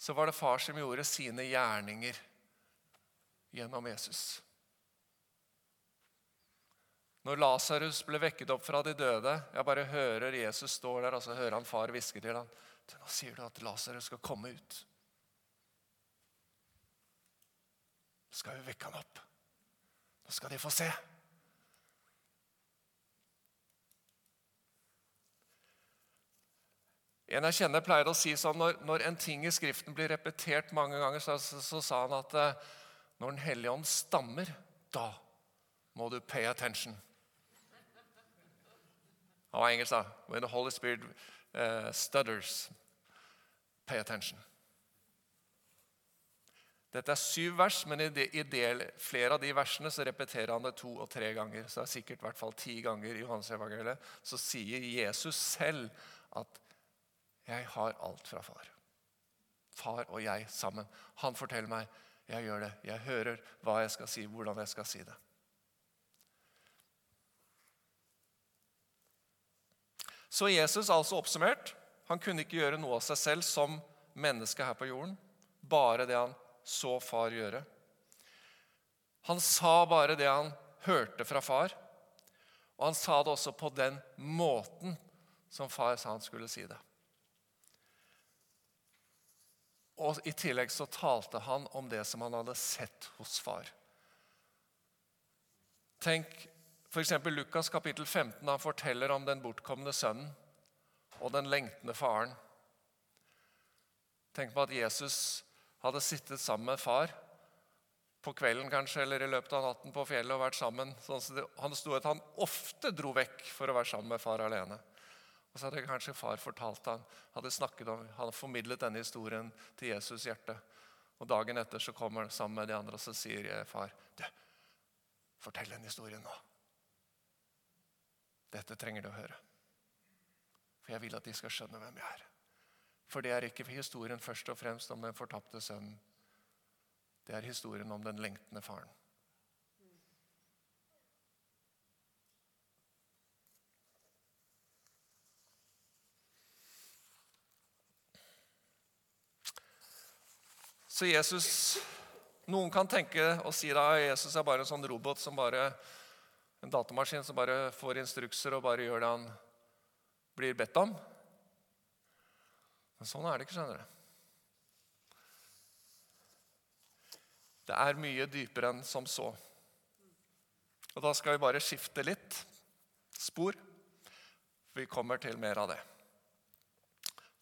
så var det far som gjorde sine gjerninger gjennom Jesus. Når Lasarus ble vekket opp fra de døde Jeg bare hører Jesus står der, og så hører han far hviske til ham. Nå sier du at Lasarus skal komme ut. Nå skal vi vekke han opp. Nå skal de få se. En jeg kjenner, pleier å si sånn når, når en ting i Skriften blir repetert mange ganger, så, så, så sa han at eh, når Den hellige ånd stammer, da må du pay attention. Han var engelsk, da. When the Holy Spirit uh, stutters, pay attention. Dette er syv vers, men i, de, i del, flere av de versene så repeterer han det to og tre ganger. Så det er sikkert i hvert fall ti ganger i Johannes evangeliet. Så sier Jesus selv at 'Jeg har alt fra far'. Far og jeg sammen. Han forteller meg, jeg gjør det. Jeg hører hva jeg skal si, hvordan jeg skal si det. Så Jesus altså oppsummert han kunne ikke gjøre noe av seg selv som menneske her på jorden. Bare det han så far gjøre. Han sa bare det han hørte fra far. Og han sa det også på den måten som far sa han skulle si det. Og I tillegg så talte han om det som han hadde sett hos far. Tenk F.eks. Lukas kapittel 15 han forteller om den bortkomne sønnen og den lengtende faren. Tenk på at Jesus hadde sittet sammen med far på kvelden kanskje, eller i løpet av natten på fjellet og vært sammen. Sånn han sto at han ofte dro vekk for å være sammen med far alene. Og så hadde kanskje far fortalt han, hadde snakket om, hadde formidlet denne historien til Jesus' hjerte. Og Dagen etter så kommer han sammen med de andre og så sier jeg, far du, fortell den historien nå. Dette trenger du å høre. For jeg vil at de skal skjønne hvem jeg er. For det er ikke historien først og fremst om den fortapte sønnen. Det er historien om den lengtende faren. Så Jesus Noen kan tenke og si at Jesus er bare en sånn robot som bare en datamaskin som bare får instrukser og bare gjør det han blir bedt om. Men sånn er det ikke, skjønner du. Det er mye dypere enn som så. Og Da skal vi bare skifte litt spor. Vi kommer til mer av det.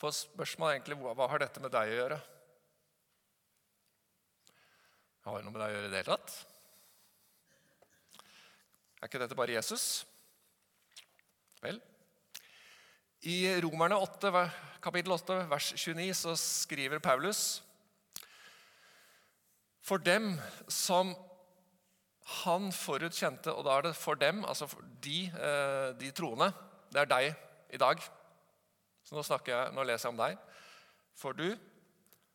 For spørsmålet er egentlig hva har dette med deg å gjøre? Har det noe med deg å gjøre i det hele tatt? Er ikke dette bare Jesus? Vel. I Romerne 8, kapittel 8, vers 29 så skriver Paulus For dem som han forutkjente, og da er det for dem, altså for de, eh, de troende Det er deg i dag. Så nå, jeg, nå leser jeg om deg. For du,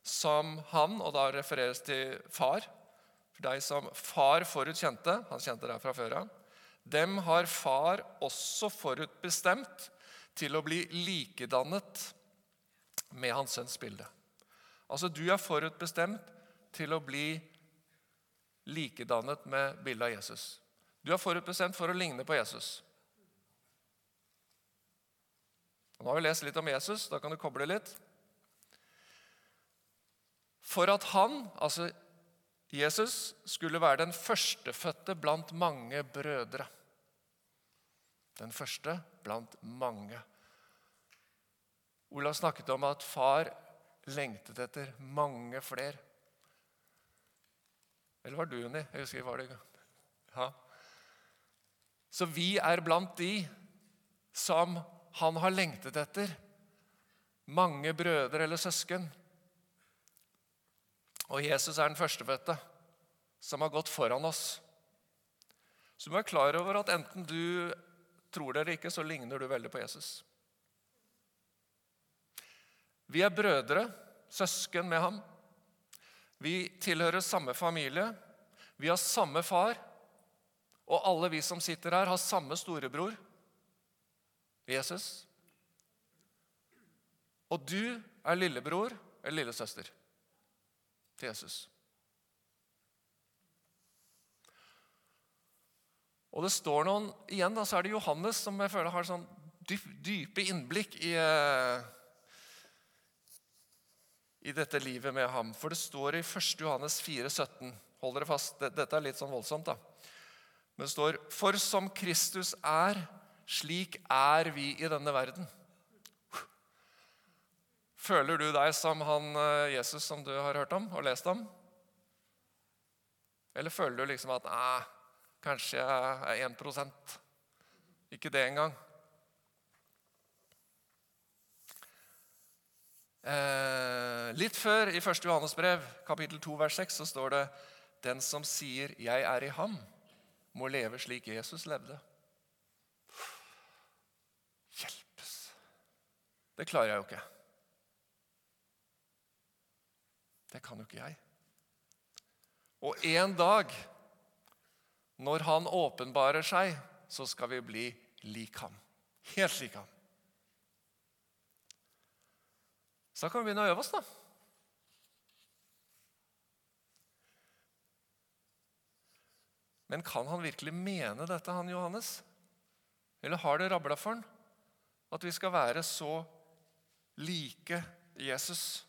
som han, og da refereres til far For deg som far forutkjente, han kjente deg fra før av, dem har far også forutbestemt til å bli likedannet med hans sønns bilde. Altså, du er forutbestemt til å bli likedannet med bildet av Jesus. Du er forutbestemt for å ligne på Jesus. Nå har vi lest litt om Jesus. Da kan du koble litt. For at han, altså Jesus, skulle være den førstefødte blant mange brødre. Den første blant mange. Olav snakket om at far lengtet etter mange flere. Eller var du, Unni? Jeg husker var det ja. Så vi er blant de som han har lengtet etter. Mange brødre eller søsken. Og Jesus er den førstefødte som har gått foran oss. Så du må være klar over at enten du tror dere ikke, så ligner du veldig på Jesus. Vi er brødre, søsken med ham. Vi tilhører samme familie. Vi har samme far. Og alle vi som sitter her, har samme storebror, Jesus. Og du er lillebror eller lillesøster til Jesus. Og det står noen, Igjen da, så er det Johannes som jeg føler har sånn dype innblikk i, eh, i dette livet med ham. For det står i 1. Johannes 4, 17. Hold dere fast, dette er litt sånn voldsomt. da. Men det står For som Kristus er, slik er vi i denne verden. Føler du deg som han eh, Jesus som du har hørt om og lest om? Eller føler du liksom at Nei, kanskje jeg er 1% Ikke det engang. Eh, litt før i 1. Johannes brev, kapittel 2, vers 6, så står det Den som sier 'Jeg er i ham', må leve slik Jesus levde. Hjelpes! Det klarer jeg jo ikke. Det kan jo ikke jeg. Og en dag, når han åpenbarer seg, så skal vi bli lik ham. Helt lik ham. Så da kan vi begynne å øve oss, da. Men kan han virkelig mene dette, han Johannes? Eller har det rabla for han at vi skal være så like Jesus?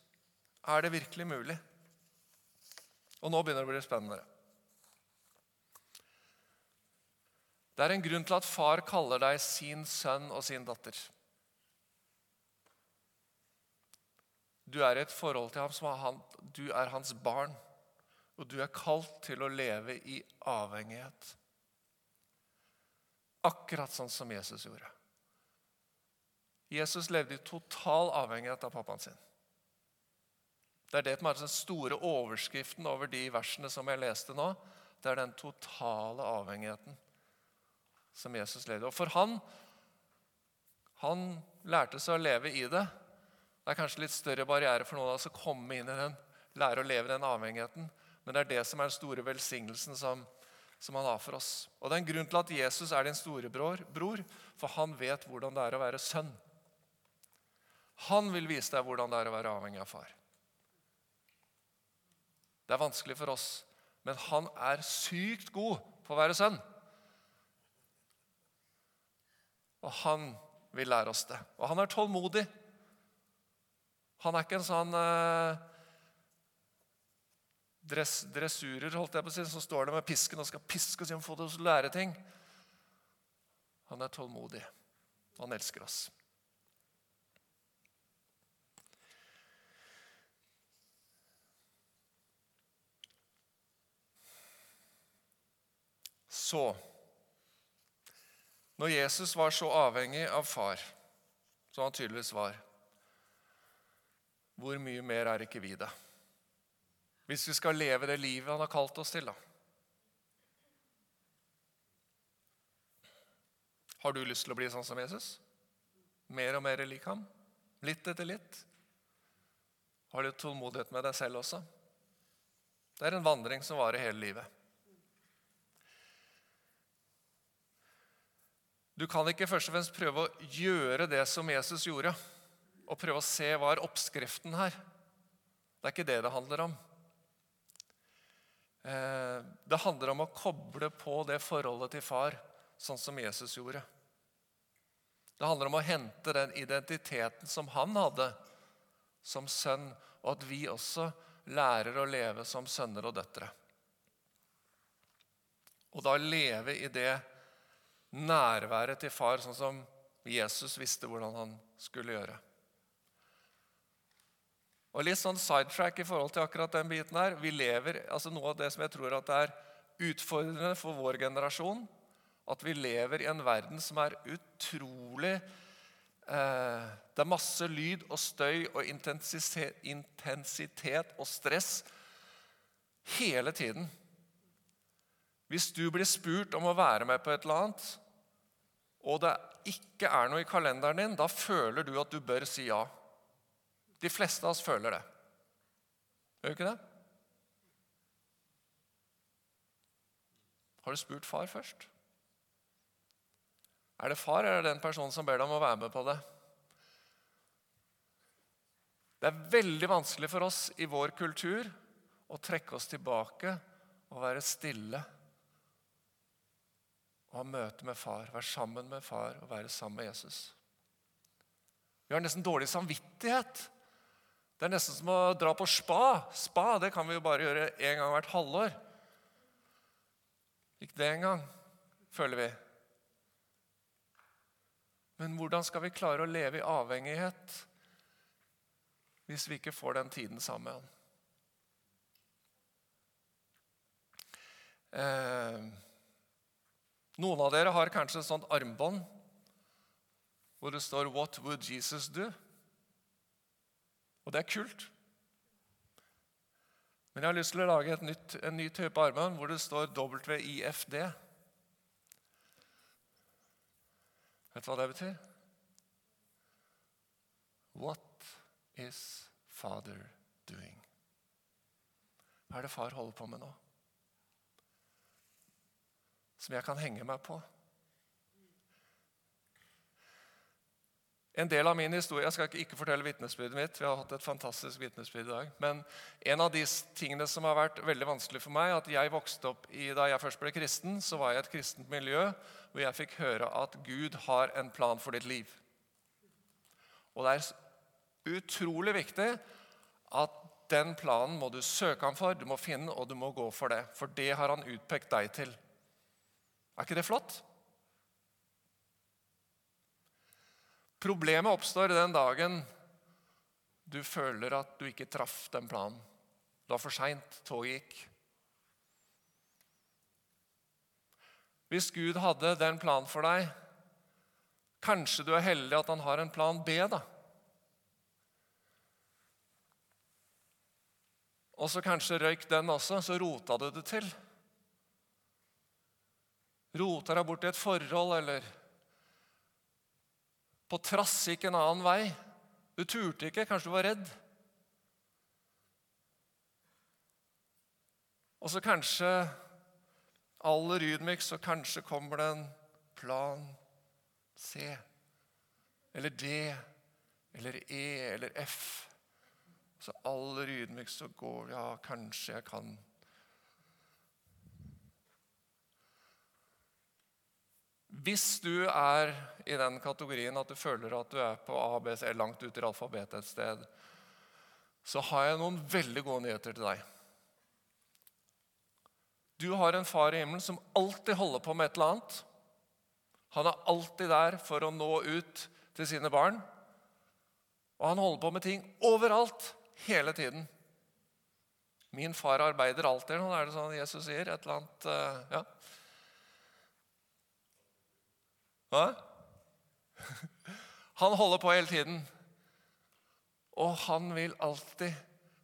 Er det virkelig mulig? Og nå begynner det å bli spennende. Det er en grunn til at far kaller deg sin sønn og sin datter. Du er i et forhold til ham som er han, du er hans barn, og du er kalt til å leve i avhengighet. Akkurat sånn som Jesus gjorde. Jesus levde i total avhengighet av pappaen sin. Det er det som er den store overskriften over de versene som jeg leste nå. Det er den totale avhengigheten som Jesus levde. Og for han han lærte seg å leve i det. Det er kanskje litt større barriere for noen av oss å komme inn i den, lære å leve i den avhengigheten. Men det er det som er den store velsignelsen som, som han har for oss. Og Det er en grunn til at Jesus er din storebror, bror, for han vet hvordan det er å være sønn. Han vil vise deg hvordan det er å være avhengig av far. Det er vanskelig for oss, men han er sykt god på å være sønn. Og han vil lære oss det. Og han er tålmodig. Han er ikke en sånn eh, dress, dressurer holdt jeg på å si, som står der med pisken og skal piske og få til å lære ting. Han er tålmodig. Han elsker oss. Så Når Jesus var så avhengig av far, som han tydeligvis var hvor mye mer er ikke vi det? Hvis vi skal leve det livet han har kalt oss til, da. Har du lyst til å bli sånn som Jesus? Mer og mer lik ham? Litt etter litt? Har du tålmodighet med deg selv også? Det er en vandring som varer hele livet. Du kan ikke først og fremst prøve å gjøre det som Jesus gjorde og prøve å se hva er oppskriften her. Det er ikke det det handler om. Eh, det handler om å koble på det forholdet til far, sånn som Jesus gjorde. Det handler om å hente den identiteten som han hadde som sønn, og at vi også lærer å leve som sønner og døtre. Og da leve i det nærværet til far, sånn som Jesus visste hvordan han skulle gjøre. Og litt sånn sidetrack i forhold til akkurat den biten her. Vi lever, altså Noe av det som jeg tror at er utfordrende for vår generasjon, at vi lever i en verden som er utrolig eh, Det er masse lyd og støy og intensitet, og stress hele tiden. Hvis du blir spurt om å være med på et eller annet, og det ikke er noe i kalenderen din, da føler du at du bør si ja. De fleste av oss føler det. Gjør vi ikke det? Har du spurt far først? Er det far eller er det den personen som ber deg om å være med på det? Det er veldig vanskelig for oss i vår kultur å trekke oss tilbake og være stille. Og ha møte med far, være sammen med far og være sammen med Jesus. Vi har nesten dårlig samvittighet. Det er nesten som å dra på spa. Spa det kan vi jo bare gjøre én gang hvert halvår. Ikke det engang, føler vi. Men hvordan skal vi klare å leve i avhengighet hvis vi ikke får den tiden sammen med han? Eh, noen av dere har kanskje et sånt armbånd hvor det står 'What would Jesus do?' Og det er kult. Men jeg har lyst til å lage nytt, en ny type armbånd hvor det står WIFD. Vet du hva det betyr? What is father doing? Hva er det far holder på med nå? Som jeg kan henge meg på? En del av min historie, Jeg skal ikke fortelle vitnesbyrdet mitt. Vi har hatt et fantastisk vitnesbyrd i dag. Men en av de tingene som har vært veldig vanskelig for meg, at jeg vokste opp i, Da jeg først ble kristen, så var jeg i et kristent miljø hvor jeg fikk høre at Gud har en plan for ditt liv. Og det er utrolig viktig at den planen må du søke ham for, du må finne og du må gå for det. For det har han utpekt deg til. Er ikke det flott? Problemet oppstår den dagen du føler at du ikke traff den planen. Det var for seint. Toget gikk. Hvis Gud hadde den planen for deg, kanskje du er heldig at han har en plan B, da. Og så kanskje røyk den også, så rota du det til. Rota deg bort i et forhold, eller på trass gikk en annen vei. Du turte ikke, kanskje du var redd. Og så kanskje aller ydmykst, så kanskje kommer det en plan C eller D eller E eller F. Så aller ydmykst så går Ja, kanskje jeg kan Hvis du er i den kategorien at du føler at du er på ABC langt ute i alfabetet et sted, så har jeg noen veldig gode nyheter til deg. Du har en far i himmelen som alltid holder på med et eller annet. Han er alltid der for å nå ut til sine barn. Og han holder på med ting overalt, hele tiden. Min far arbeider alltid. Er det sånn Jesus sier. Et eller annet, eh, ja. Hva? <laughs> Han holder på hele tiden. Og han vil alltid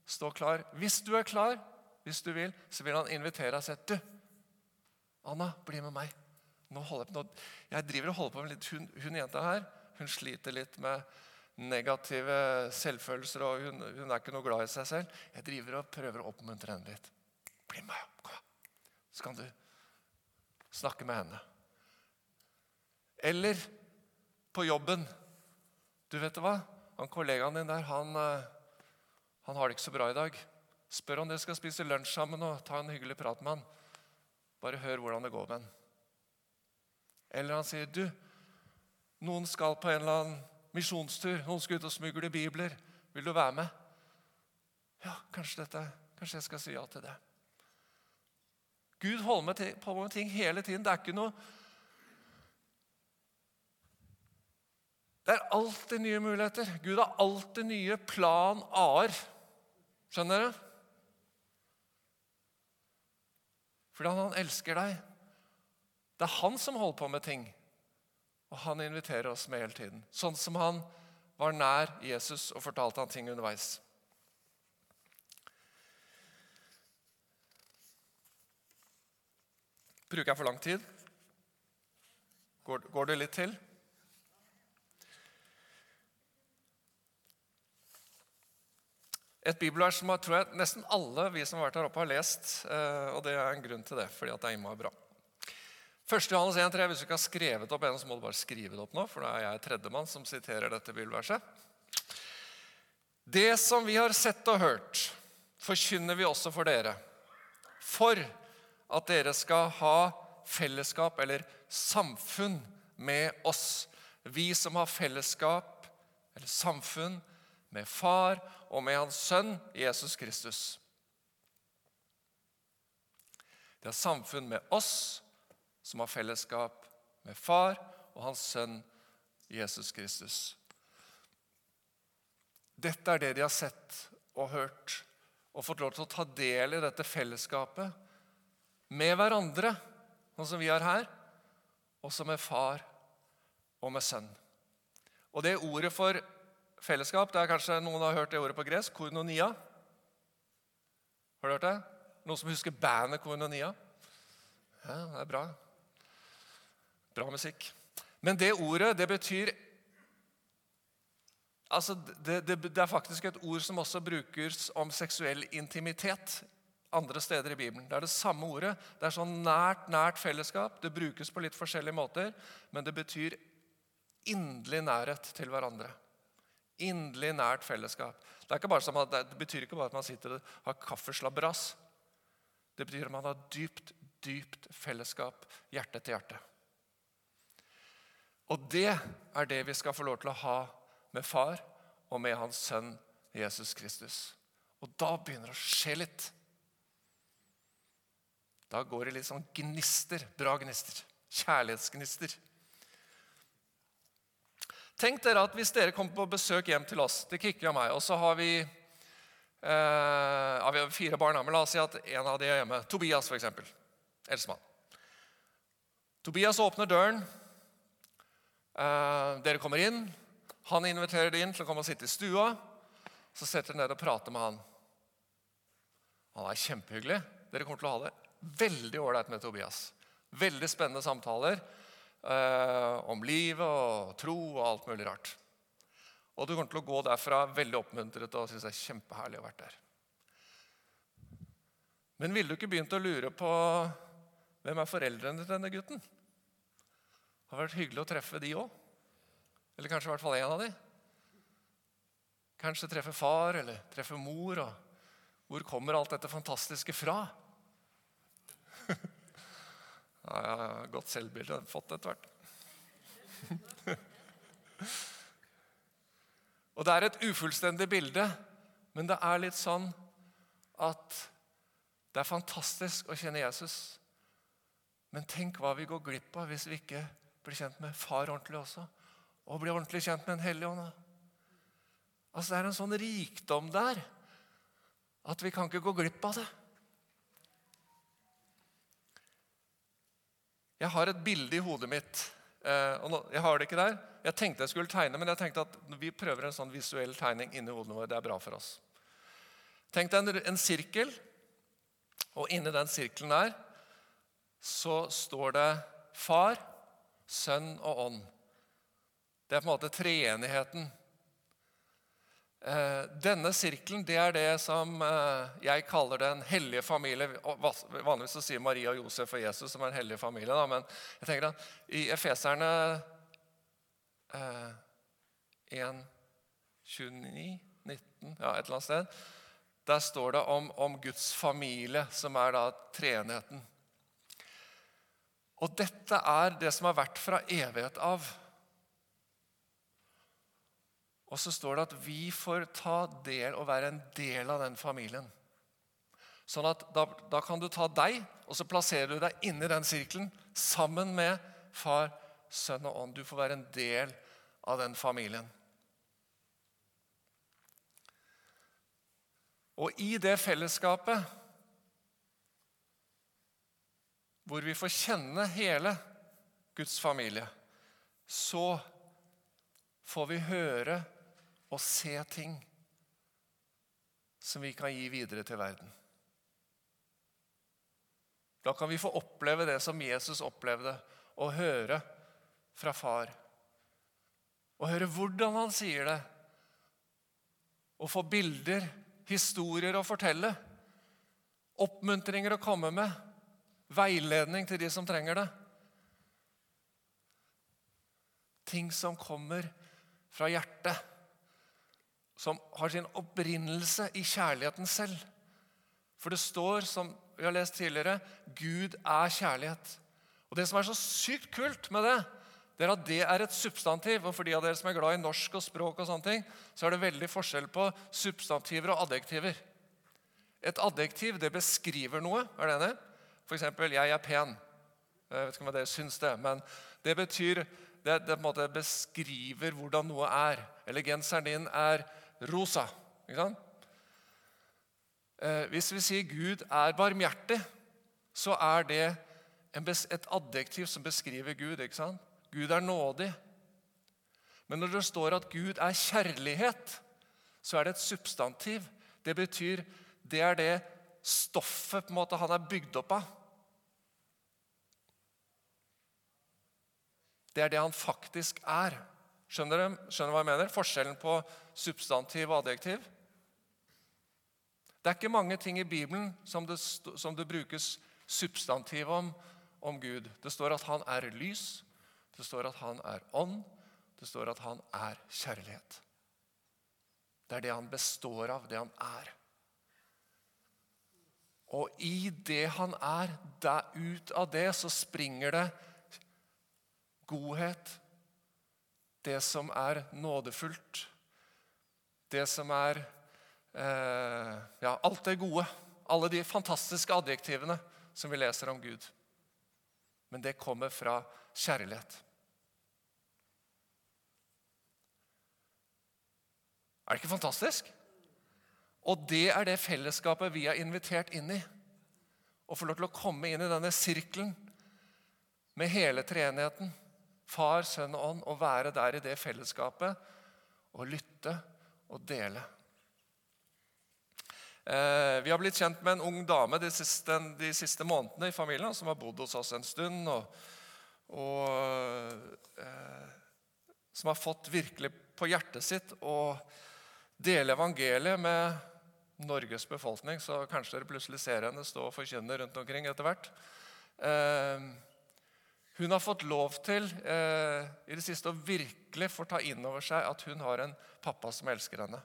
stå klar. Hvis du er klar, hvis du vil, så vil han invitere deg og si du, Anna, bli med meg. Nå holder jeg, på, jeg driver og holder på med litt hun, hun jenta her. Hun sliter litt med negative selvfølelser, og hun, hun, er ikke noe glad i seg selv. Jeg driver og prøver å oppmuntre henne litt. Bli med, kom. Så kan du snakke med henne. Eller på jobben. Du vet hva? Han Kollegaen din der, han, eh, han har det ikke så bra i dag. Spør om dere skal spise lunsj sammen og ta en hyggelig prat med han. Bare hør hvordan det går med han. Eller han sier, 'Du, noen skal på en eller annen misjonstur. Noen skal ut og smugle bibler. Vil du være med?' Ja, kanskje, dette, kanskje jeg skal si ja til det. Gud holder med på med ting hele tiden. Det er ikke noe Det er alltid nye muligheter. Gud har alltid nye plan A-er. Skjønner dere? Fordi han elsker deg. Det er han som holder på med ting. Og han inviterer oss med hele tiden. Sånn som han var nær Jesus og fortalte han ting underveis. Bruker jeg for lang tid? Går, går det litt til? Et bibelvers som jeg tror jeg nesten alle vi som har vært her oppe, har lest. eh, Og det er en grunn til det, fordi at det er innmari bra. 1. Johannes 1,3. Hvis du ikke har skrevet opp en, så må du bare skrive det opp nå, for da er jeg tredjemann som siterer dette bibelverset. Det som vi har sett og hørt, forkynner vi også for dere, for at dere skal ha fellesskap, eller samfunn, med oss. Vi som har fellesskap, eller samfunn, med Far og med Hans Sønn Jesus Kristus. Det er samfunn med oss som har fellesskap med Far og Hans Sønn Jesus Kristus. Dette er det de har sett og hørt og fått lov til å ta del i dette fellesskapet med hverandre, sånn som vi er her, også med far og med sønn. Og det ordet for fellesskap det er kanskje Noen har hørt det ordet på gresk. Koinonia. Har du hørt det? Noen som husker bandet Koinonia? Ja, det er bra. Bra musikk. Men det ordet, det betyr altså det, det, det, er faktisk et ord som også brukes om seksuell intimitet andre steder i Bibelen. Det er det samme ordet. Det er sånn nært, nært fellesskap. Det brukes på litt forskjellige måter, men det betyr inderlig nærhet til hverandre. Inderlig nært fellesskap. Det, at, det, betyr ikke bare at man sitter og har kaffeslabberas. Det betyr at man har dypt, dypt fellesskap, hjerte til hjerte. Og det er det vi skal få lov til å ha med far og med hans sønn Jesus Kristus. Og da begynner det å skje litt. Da går det litt sånn gnister. Bra gnister. Kjærlighetsgnister. Tenk dere at Hvis dere kommer på besøk hjem til oss, til Kikki og meg, og så har vi, eh, vi har fire barn, men la oss si at en av de er hjemme. Tobias, f.eks. Eldstemann. Tobias åpner døren. Eh, dere kommer inn. Han inviterer dere inn til å komme og sitte i stua. Så setter dere ned og prater med han. Han er kjempehyggelig. Dere kommer til å ha det veldig ålreit med Tobias. Veldig spennende samtaler om livet og tro og alt mulig rart. Og du kommer til å gå derfra veldig oppmuntret og synes det er kjempeherlig å være der. Men ville du ikke begynt å lure på hvem er foreldrene til denne gutten? Det har vært hyggelig å treffe de òg. Eller kanskje i hvert fall en av de. Kanskje treffe far eller treffe mor. og Hvor kommer alt dette fantastiske fra? Ja, jeg har godt selvbilde. Fått etter hvert. <laughs> og det er et ufullstendig bilde, men det er litt sånn at det er fantastisk å kjenne Jesus. Men tenk hva vi går glipp av hvis vi ikke blir kjent med far ordentlig også. Og blir ordentlig kjent med Den hellige ånd. Altså, det er en sånn rikdom der at vi kan ikke gå glipp av det. Jeg har et bilde i hodet mitt. Eh, og Jeg har det ikke der. Jeg tenkte jeg skulle tegne, men jeg tenkte at vi prøver en sånn visuell tegning inni hodet vårt. Det er bra for oss. Tenk deg en, en sirkel, og inni den sirkelen der så står det Far, Sønn og Ånd. Det er på en måte treenigheten denne sirkelen det er det som eh, jeg kaller den hellige familie. Vanligvis så sier Maria, Josef og Jesus som er en hellig familie. Da, men jeg tenker at i Efeserne 1, 29, 19, ja, et eller annet sted Der står det om, om Guds familie, som er da treenigheten. Og dette er det som har vært fra evighet av. Og så står det at vi får ta del og være en del av den familien. Sånn at da, da, kan du ta deg, og så plasserer du deg inni den sirkelen sammen med far, sønn og ånd. Du får være en del av den familien. Og i det fellesskapet, hvor vi får kjenne hele Guds familie, så får vi høre og se ting som vi kan gi videre til verden. Da kan vi få oppleve det som Jesus opplevde, og høre fra far. Og høre hvordan han sier det. Og få bilder, historier å fortelle. Oppmuntringer å komme med. Veiledning til de som trenger det. Ting som kommer fra hjertet. Som har sin opprinnelse i kjærligheten selv. For det står, som vi har lest tidligere, Gud er kjærlighet. Og Det som er så sykt kult med det, det er at det er et substantiv. Og for de av dere som er glad i norsk og språk, og sånne ting, så er det veldig forskjell på substantiver og adjektiver. Et adjektiv det beskriver noe. er det enig? F.eks.: 'Jeg er pen'. Jeg vet ikke om dere syns det, men det betyr det, det på en måte beskriver hvordan noe er. Eller genseren din er rosa. Ikke sant? Eh, hvis vi sier Gud er barmhjertig, så er det et adjektiv som beskriver Gud. ikke sant? Gud er nådig. Men når det står at Gud er kjærlighet, så er det et substantiv. Det betyr det er det stoffet på en måte han er bygd opp av. Det er det han faktisk er. Skjønner du Skjønner hva jeg mener? Forskjellen på substantiv og adjektiv? Det er ikke mange ting i Bibelen som det, som det brukes substantiv om, om Gud. Det står at han er lys, det står at han er ånd, det står at han er kjærlighet. Det er det han består av, det han er. Og i det han er, der, ut av det så springer det godhet, det som er nådefullt, det som er eh, Ja, alt det gode. Alle de fantastiske adjektivene som vi leser om Gud. Men det kommer fra kjærlighet. Er det ikke fantastisk? Og det er det fellesskapet vi er invitert inn i. Å få lov til å komme inn i denne sirkelen med hele treenigheten. Far, Sønn og Ånd. Og være der i det fellesskapet og lytte og dele. Eh, vi har blitt kjent med en ung dame de siste, de siste månedene i familien som har bodd hos oss en stund. og, og eh, som har fått virkelig på hjertet sitt å dele evangeliet med Norges befolkning. Så kanskje dere plutselig ser henne stå og forkynne rundt omkring etter hvert. Eh, hun har fått lov til eh, i det siste å virkelig få ta inn over seg at hun har en pappa som elsker henne.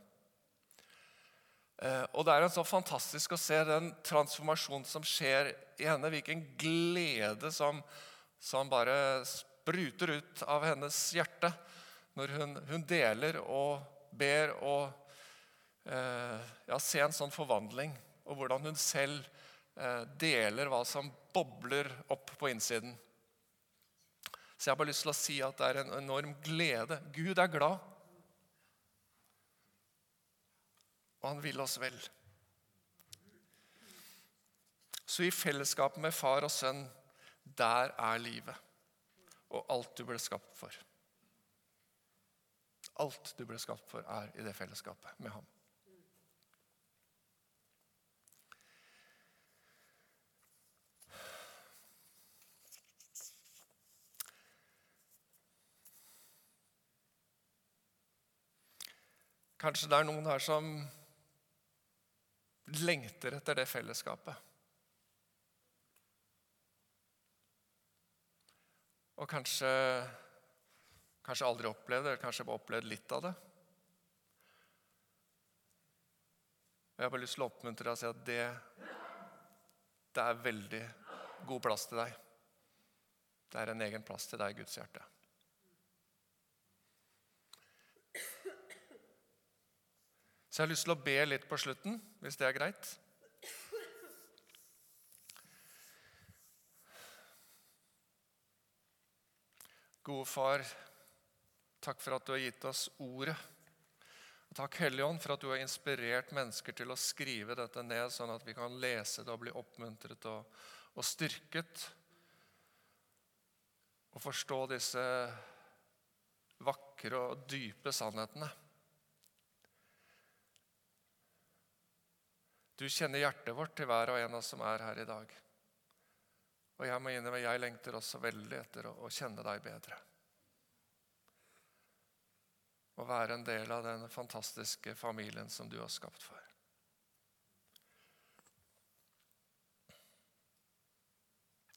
Eh, og Det er en så fantastisk å se den transformasjonen som skjer i henne. Hvilken glede som, som bare spruter ut av hennes hjerte når hun, hun deler og ber og eh, ja, ser en sånn forvandling. Og hvordan hun selv eh, deler hva som bobler opp på innsiden. Så jeg har bare lyst til å si at det er en enorm glede. Gud er glad. og han vil oss vel. Så i fellesskap med far og sønn, der er livet. Og alt du ble skapt for. Alt du ble skapt for, er i det fellesskapet med ham. Kanskje det er noen her som lengter etter det fellesskapet. Og kanskje, kanskje aldri opplevd eller kanskje bare opplevd litt av det. Jeg har bare lyst til å oppmuntre deg og si at det, det er veldig god plass til deg. Det er en egen plass til deg i Guds hjerte. Så jeg har lyst til å be litt på slutten, hvis det er greit. Gode far, takk for at du har gitt oss ordet. Og takk, Helligånd, for at du har inspirert mennesker til å skrive dette ned, sånn at vi kan lese det og bli oppmuntret og, og styrket. Og forstå disse vakre og dype sannhetene. Du kjenner hjertet vårt til hver og en av oss som er her i dag. Og jeg må innrømme, jeg lengter også veldig etter å, å kjenne deg bedre. Å være en del av den fantastiske familien som du har skapt for.